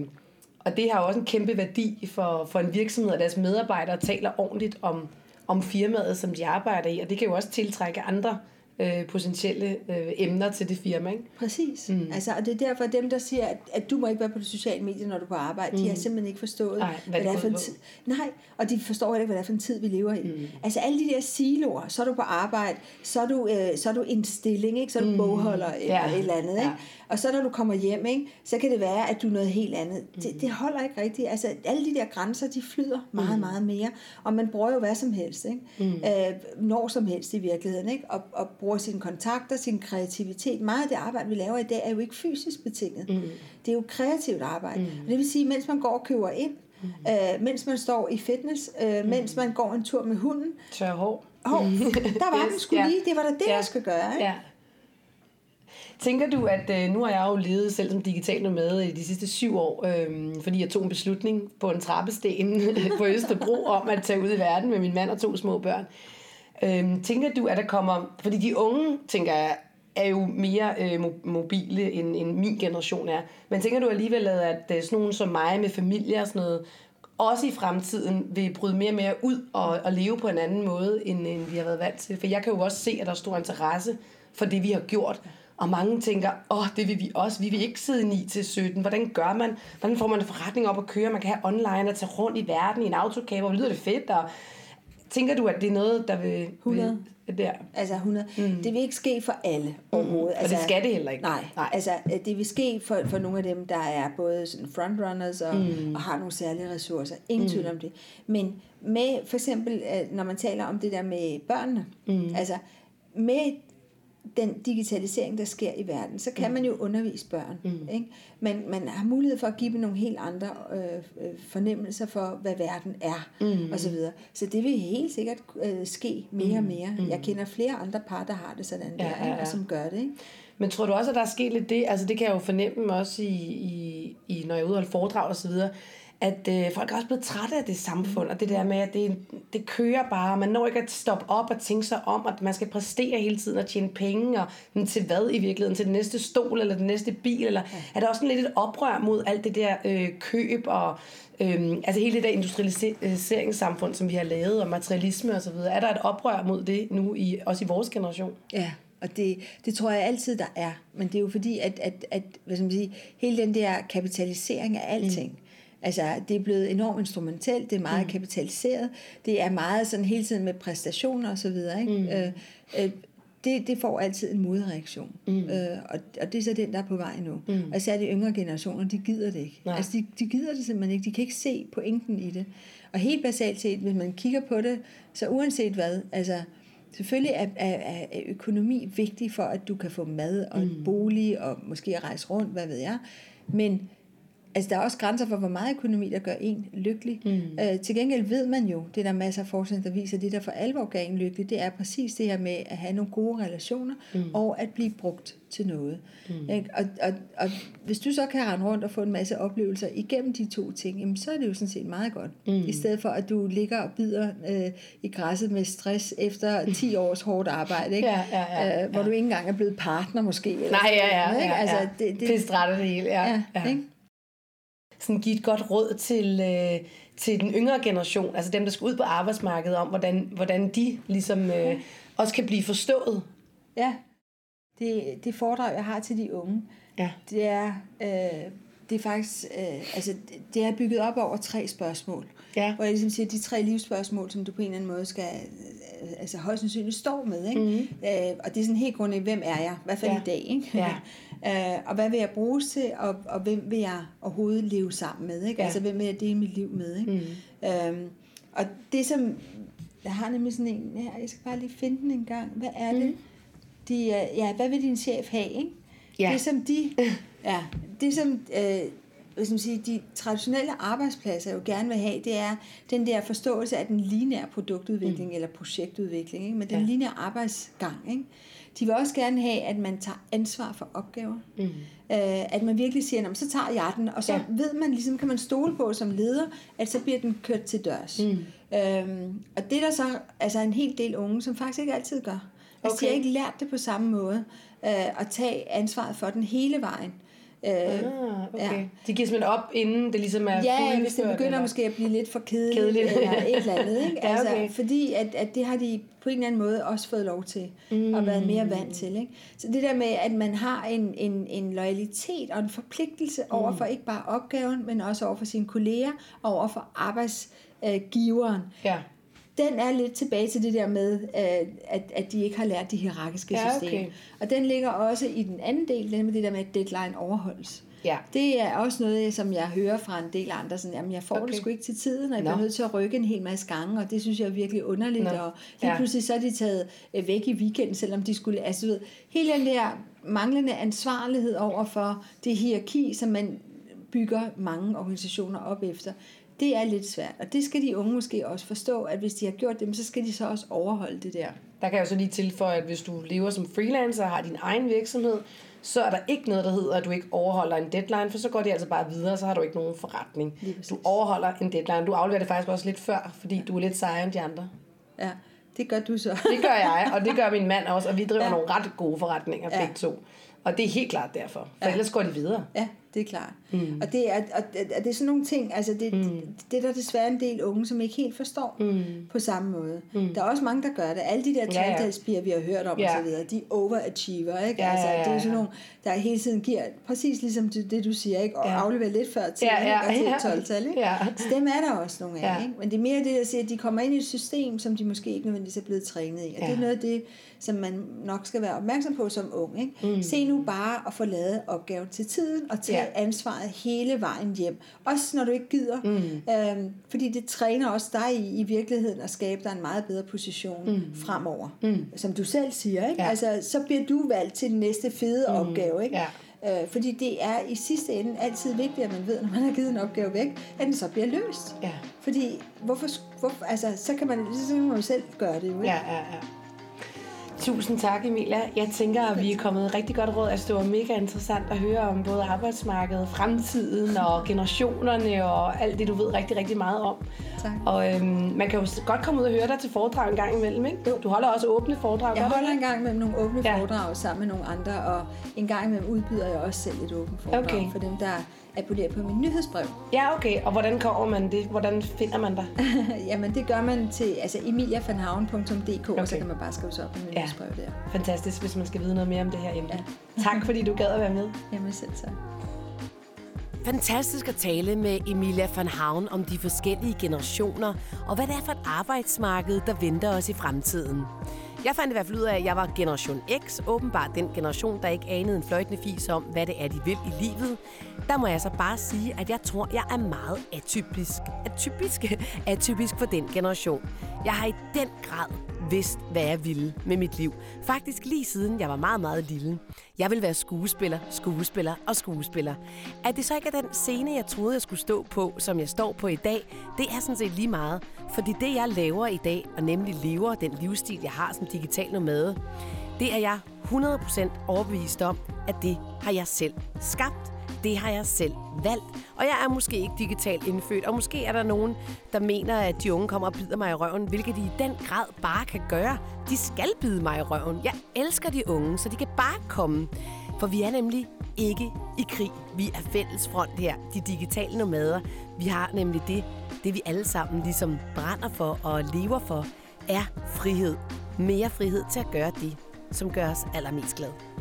og det har også en kæmpe værdi for, for en virksomhed, at deres medarbejdere taler ordentligt om, om firmaet, som de arbejder i. Og det kan jo også tiltrække andre øh, potentielle øh, emner til det firma. Ikke? Præcis. Mm. Altså, og det er derfor, at dem, der siger, at, at du må ikke være på de sociale medier, når du er på arbejde, mm. de har mm. simpelthen ikke forstået, Nej, hvad, hvad det er for en tid. Nej, og de forstår heller ikke, hvad det er for en tid, vi lever i. Mm. Altså alle de der siloer, så er du på arbejde, så er du, øh, så er du en stilling, ikke? så er du mm. bogholder eller ja. et eller andet. Ikke? Ja. Og så når du kommer hjem, ikke, så kan det være, at du er noget helt andet. Mm. Det, det holder ikke rigtigt. Altså alle de der grænser, de flyder meget, mm. meget mere. Og man bruger jo hvad som helst. Ikke? Mm. Øh, når som helst i virkeligheden. Ikke? Og, og bruger sine kontakter, sin kreativitet. Meget af det arbejde, vi laver i dag, er jo ikke fysisk betinget. Mm. Det er jo kreativt arbejde. Mm. Og det vil sige, mens man går og køber ind, mm. øh, mens man står i fitness, øh, mm. mens man går en tur med hunden. Tør hår. Hår. Der var yes. den skulle ja. lige. Det var da det, ja. jeg skal gøre. Ikke? Ja. Tænker du, at øh, nu har jeg jo levet selv som digital med i de sidste syv år, øh, fordi jeg tog en beslutning på en trappesten på Østerbro om at tage ud i verden med min mand og to små børn. Øh, tænker du, at der kommer... Fordi de unge, tænker jeg, er jo mere øh, mobile, end, end min generation er. Men tænker du alligevel, at øh, sådan nogen som mig med familie og sådan noget, også i fremtiden vil bryde mere og mere ud og, og leve på en anden måde, end, end vi har været vant til? For jeg kan jo også se, at der er stor interesse for det, vi har gjort. Og mange tænker, åh, oh, det vil vi også. Vi vil ikke sidde 9 til 17. Hvordan gør man? Hvordan får man en forretning op at køre? Man kan have online og tage rundt i verden i en autocamper. Lyder det fedt? Og tænker du, at det er noget, der vil... 100. Vil, der? Altså 100. Mm. Det vil ikke ske for alle overhovedet. Mm. Altså, og det skal det heller ikke. Nej, nej. altså det vil ske for, for nogle af dem, der er både sådan frontrunners og, mm. og har nogle særlige ressourcer. Ingen mm. tvivl om det. Men med for eksempel, øh, når man taler om det der med børnene, mm. altså med den digitalisering, der sker i verden, så kan mm. man jo undervise børn. Mm. Ikke? Men man har mulighed for at give dem nogle helt andre øh, øh fornemmelser for, hvad verden er, mm. og så videre. Så det vil helt sikkert øh, ske mere og mm. mere. Mm. Jeg kender flere andre par, der har det sådan ja, der, ja, ja. som gør det. Ikke? Men tror du også, at der er sket lidt det? Altså det kan jeg jo fornemme også, i, i, i når jeg er ude og foredrag og så videre, at øh, folk er også blevet trætte af det samfund, og det der med, at det, det kører bare, man når ikke at stoppe op og tænke sig om, at man skal præstere hele tiden og tjene penge, og men til hvad i virkeligheden? Til den næste stol, eller den næste bil, eller ja. er der også lidt et oprør mod alt det der øh, køb, og øh, altså hele det der industrialiseringssamfund, som vi har lavet, og materialisme osv., er der et oprør mod det nu, i, også i vores generation? Ja, og det, det tror jeg altid, der er. Men det er jo fordi, at, at, at hvad skal man sige, hele den der kapitalisering af alting, mm. Altså, det er blevet enormt instrumentelt, det er meget mm. kapitaliseret, det er meget sådan hele tiden med præstationer og så videre, ikke? Mm. Øh, øh, det, det får altid en modreaktion. Mm. Øh, og, og det er så den, der er på vej nu. Mm. Og især de yngre generationer, de gider det ikke. Nej. Altså, de, de gider det simpelthen ikke. De kan ikke se pointen i det. Og helt basalt set, hvis man kigger på det, så uanset hvad, altså, selvfølgelig er, er, er økonomi vigtig for, at du kan få mad og mm. en bolig, og måske at rejse rundt, hvad ved jeg. Men Altså, der er også grænser for, hvor meget økonomi, der gør en lykkelig. Mm. Øh, til gengæld ved man jo, det der er masser af forskning, der viser, at det, der for alvor gør en lykkelig, det er præcis det her med at have nogle gode relationer, mm. og at blive brugt til noget. Mm. Ikke? Og, og, og hvis du så kan rende rundt og få en masse oplevelser igennem de to ting, jamen, så er det jo sådan set meget godt. Mm. I stedet for, at du ligger og bider øh, i græsset med stress efter 10 års hårdt arbejde, ikke? Ja, ja, ja, øh, hvor ja. du ikke engang er blevet partner måske. Eller Nej, ja, ja. Ikke? Altså, ja, ja. Det, det, det det hele, ja. ja, ja. Ikke? Sådan give et godt råd til, øh, til den yngre generation, altså dem, der skal ud på arbejdsmarkedet, om hvordan, hvordan de ligesom øh, også kan blive forstået? Ja, det, det foredrag, jeg har til de unge, ja. det er... Øh, det er faktisk, øh, altså det er bygget op over tre spørgsmål. Ja. Hvor jeg ligesom siger, de tre livsspørgsmål, som du på en eller anden måde skal, øh, altså højst sandsynligt står med. Ikke? Mm-hmm. Øh, og det er sådan helt grundlæggende, hvem er jeg? I hvert fald ja. i dag. Ikke? Ja. øh, og hvad vil jeg bruges til, og, og hvem vil jeg overhovedet leve sammen med? Ikke? Ja. Altså hvem vil jeg dele mit liv med? Ikke? Mm. Øhm, og det som, jeg har nemlig sådan en her, jeg skal bare lige finde den en gang. Hvad er mm. det? De, ja, hvad vil din chef have? Ikke? Ja. Det som de, ja, det som øh, skal man sige, de traditionelle arbejdspladser jo gerne vil have, det er den der forståelse af den lineære produktudvikling mm. eller projektudvikling, ikke? men den ja. lineære arbejdsgang. Ikke? De vil også gerne have, at man tager ansvar for opgaver. Mm. Øh, at man virkelig siger, så tager jeg den, og så ja. ved man, ligesom kan man stole på som leder, at så bliver den kørt til dørs. Mm. Øhm, og det er der så altså en hel del unge, som faktisk ikke altid gør. Altså okay. de har ikke lært det på samme måde, øh, at tage ansvaret for den hele vejen. Øh, ah, okay. ja. De giver simpelthen op, inden det ligesom er Ja, hvis det begynder eller? måske at blive lidt for kedeligt, kedeligt. eller et eller andet. Ikke? ja, okay. altså, fordi at, at det har de på en eller anden måde også fået lov til, mm. og været mere vant til. Ikke? Så det der med, at man har en, en, en loyalitet og en forpligtelse mm. over for ikke bare opgaven, men også over for sine kolleger, og over for arbejdsgiveren. Ja den er lidt tilbage til det der med, at, at de ikke har lært de hierarkiske ja, systemer. Okay. Og den ligger også i den anden del, nemlig det der med, at deadline overholdes. Ja. Det er også noget, som jeg hører fra en del andre, sådan, jamen jeg får okay. det sgu ikke til tiden, og jeg bliver no. nødt til at rykke en hel masse gange, og det synes jeg er virkelig underligt, no. og lige ja. pludselig så er de taget øh, væk i weekenden, selvom de skulle, altså ved, hele den der manglende ansvarlighed over for det hierarki, som man bygger mange organisationer op efter, det er lidt svært. Og det skal de unge måske også forstå, at hvis de har gjort det, så skal de så også overholde det der. Der kan jeg så lige tilføje, at hvis du lever som freelancer og har din egen virksomhed, så er der ikke noget, der hedder, at du ikke overholder en deadline, for så går det altså bare videre, så har du ikke nogen forretning. Du overholder en deadline. Du afleverer det faktisk også lidt før, fordi du er lidt sejere end de andre. Ja, det gør du så. det gør jeg, og det gør min mand også, og vi driver ja. nogle ret gode forretninger ja. begge to. Og det er helt klart derfor, for ja. ellers går de videre. Ja, det er klart. Mm. Og, det er, og, og det er sådan nogle ting, altså det, mm. det, det er der desværre en del unge, som ikke helt forstår mm. på samme måde. Mm. Der er også mange, der gør det. Alle de der trændalspiger, vi har hørt om ja. osv., de overachiever, ikke? Ja, altså, ja, ja, Det er sådan nogle, der hele tiden giver, præcis ligesom det, du siger, ikke? Og ja. afleverer lidt før til, ja, ja, ikke? og til 12-tal, ikke? Ja. Så dem er der også nogle af, ja. ikke? Men det er mere det, der siger, at de kommer ind i et system, som de måske ikke nødvendigvis er blevet trænet i. Og ja. det er noget af det, som man nok skal være opmærksom på som ung. Ikke? Mm. Se nu bare at få lavet opgaven til tiden, og tage ja. Ansvaret hele vejen hjem. Også når du ikke gider. Mm. Øhm, fordi det træner også dig i, i virkeligheden at skabe dig en meget bedre position mm. fremover. Mm. Som du selv siger. Ikke? Ja. Altså, så bliver du valgt til den næste fede mm. opgave. Ikke? Ja. Øh, fordi det er i sidste ende altid vigtigt, at man ved, når man har givet en opgave væk, at den så bliver løst. Ja. Fordi hvorfor, hvorfor, altså, så kan man, så kan man selv gøre det jo. Ikke? Ja, ja, ja. Tusind tak, Emilia. Jeg tænker, at vi er kommet rigtig godt råd. Altså, det var mega interessant at høre om både arbejdsmarkedet, fremtiden og generationerne og alt det, du ved rigtig, rigtig meget om. Tak. Og øhm, man kan jo godt komme ud og høre dig til foredrag en gang imellem, ikke? Du holder også åbne foredrag. Jeg holder en gang med nogle åbne ja. foredrag sammen med nogle andre, og en gang imellem udbyder jeg også selv et åbent foredrag Okay. for dem, der abonnerer på min nyhedsbrev. Ja, okay. Og hvordan kommer man det? Hvordan finder man dig? Jamen, det gør man til altså emiliavanhavn.dk, okay. og så kan man bare skrive sig op med min Ja. nyhedsbrev der. Fantastisk, hvis man skal vide noget mere om det her emne. Ja. Tak, fordi du gad at være med. Jamen selv så. Fantastisk at tale med Emilia van Havn om de forskellige generationer, og hvad det er for et arbejdsmarked, der venter os i fremtiden. Jeg fandt i hvert fald ud af, at jeg var generation X, åbenbart den generation, der ikke anede en fløjtende fis om, hvad det er, de vil i livet. Der må jeg så bare sige, at jeg tror, jeg er meget atypisk. Atypisk? Atypisk for den generation. Jeg har i den grad vidst, hvad jeg ville med mit liv. Faktisk lige siden jeg var meget, meget lille. Jeg vil være skuespiller, skuespiller og skuespiller. At det så ikke er den scene, jeg troede, jeg skulle stå på, som jeg står på i dag, det er sådan set lige meget. Fordi det, jeg laver i dag, og nemlig lever den livsstil, jeg har som digital nomade, det er jeg 100% overbevist om, at det har jeg selv skabt. Det har jeg selv valgt. Og jeg er måske ikke digitalt indfødt, og måske er der nogen, der mener, at de unge kommer og bider mig i røven, hvilket de i den grad bare kan gøre. De skal bide mig i røven. Jeg elsker de unge, så de kan bare komme. For vi er nemlig ikke i krig. Vi er fælles front her, de digitale nomader. Vi har nemlig det, det vi alle sammen ligesom brænder for og lever for, er frihed. Mere frihed til at gøre det, som gør os allermest glade.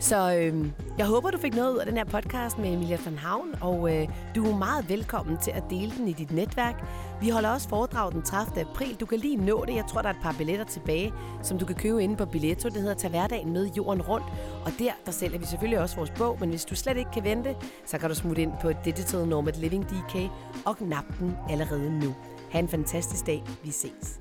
Så øh, jeg håber, du fik noget ud af den her podcast med Emilia van Havn, og øh, du er meget velkommen til at dele den i dit netværk. Vi holder også foredrag den 30. april. Du kan lige nå det. Jeg tror, der er et par billetter tilbage, som du kan købe inde på Billetto. Det hedder Tag hverdagen med jorden rundt. Og der, der sælger vi selvfølgelig også vores bog, men hvis du slet ikke kan vente, så kan du smutte ind på Digital Nomad Living DK og knap den allerede nu. Ha' en fantastisk dag. Vi ses.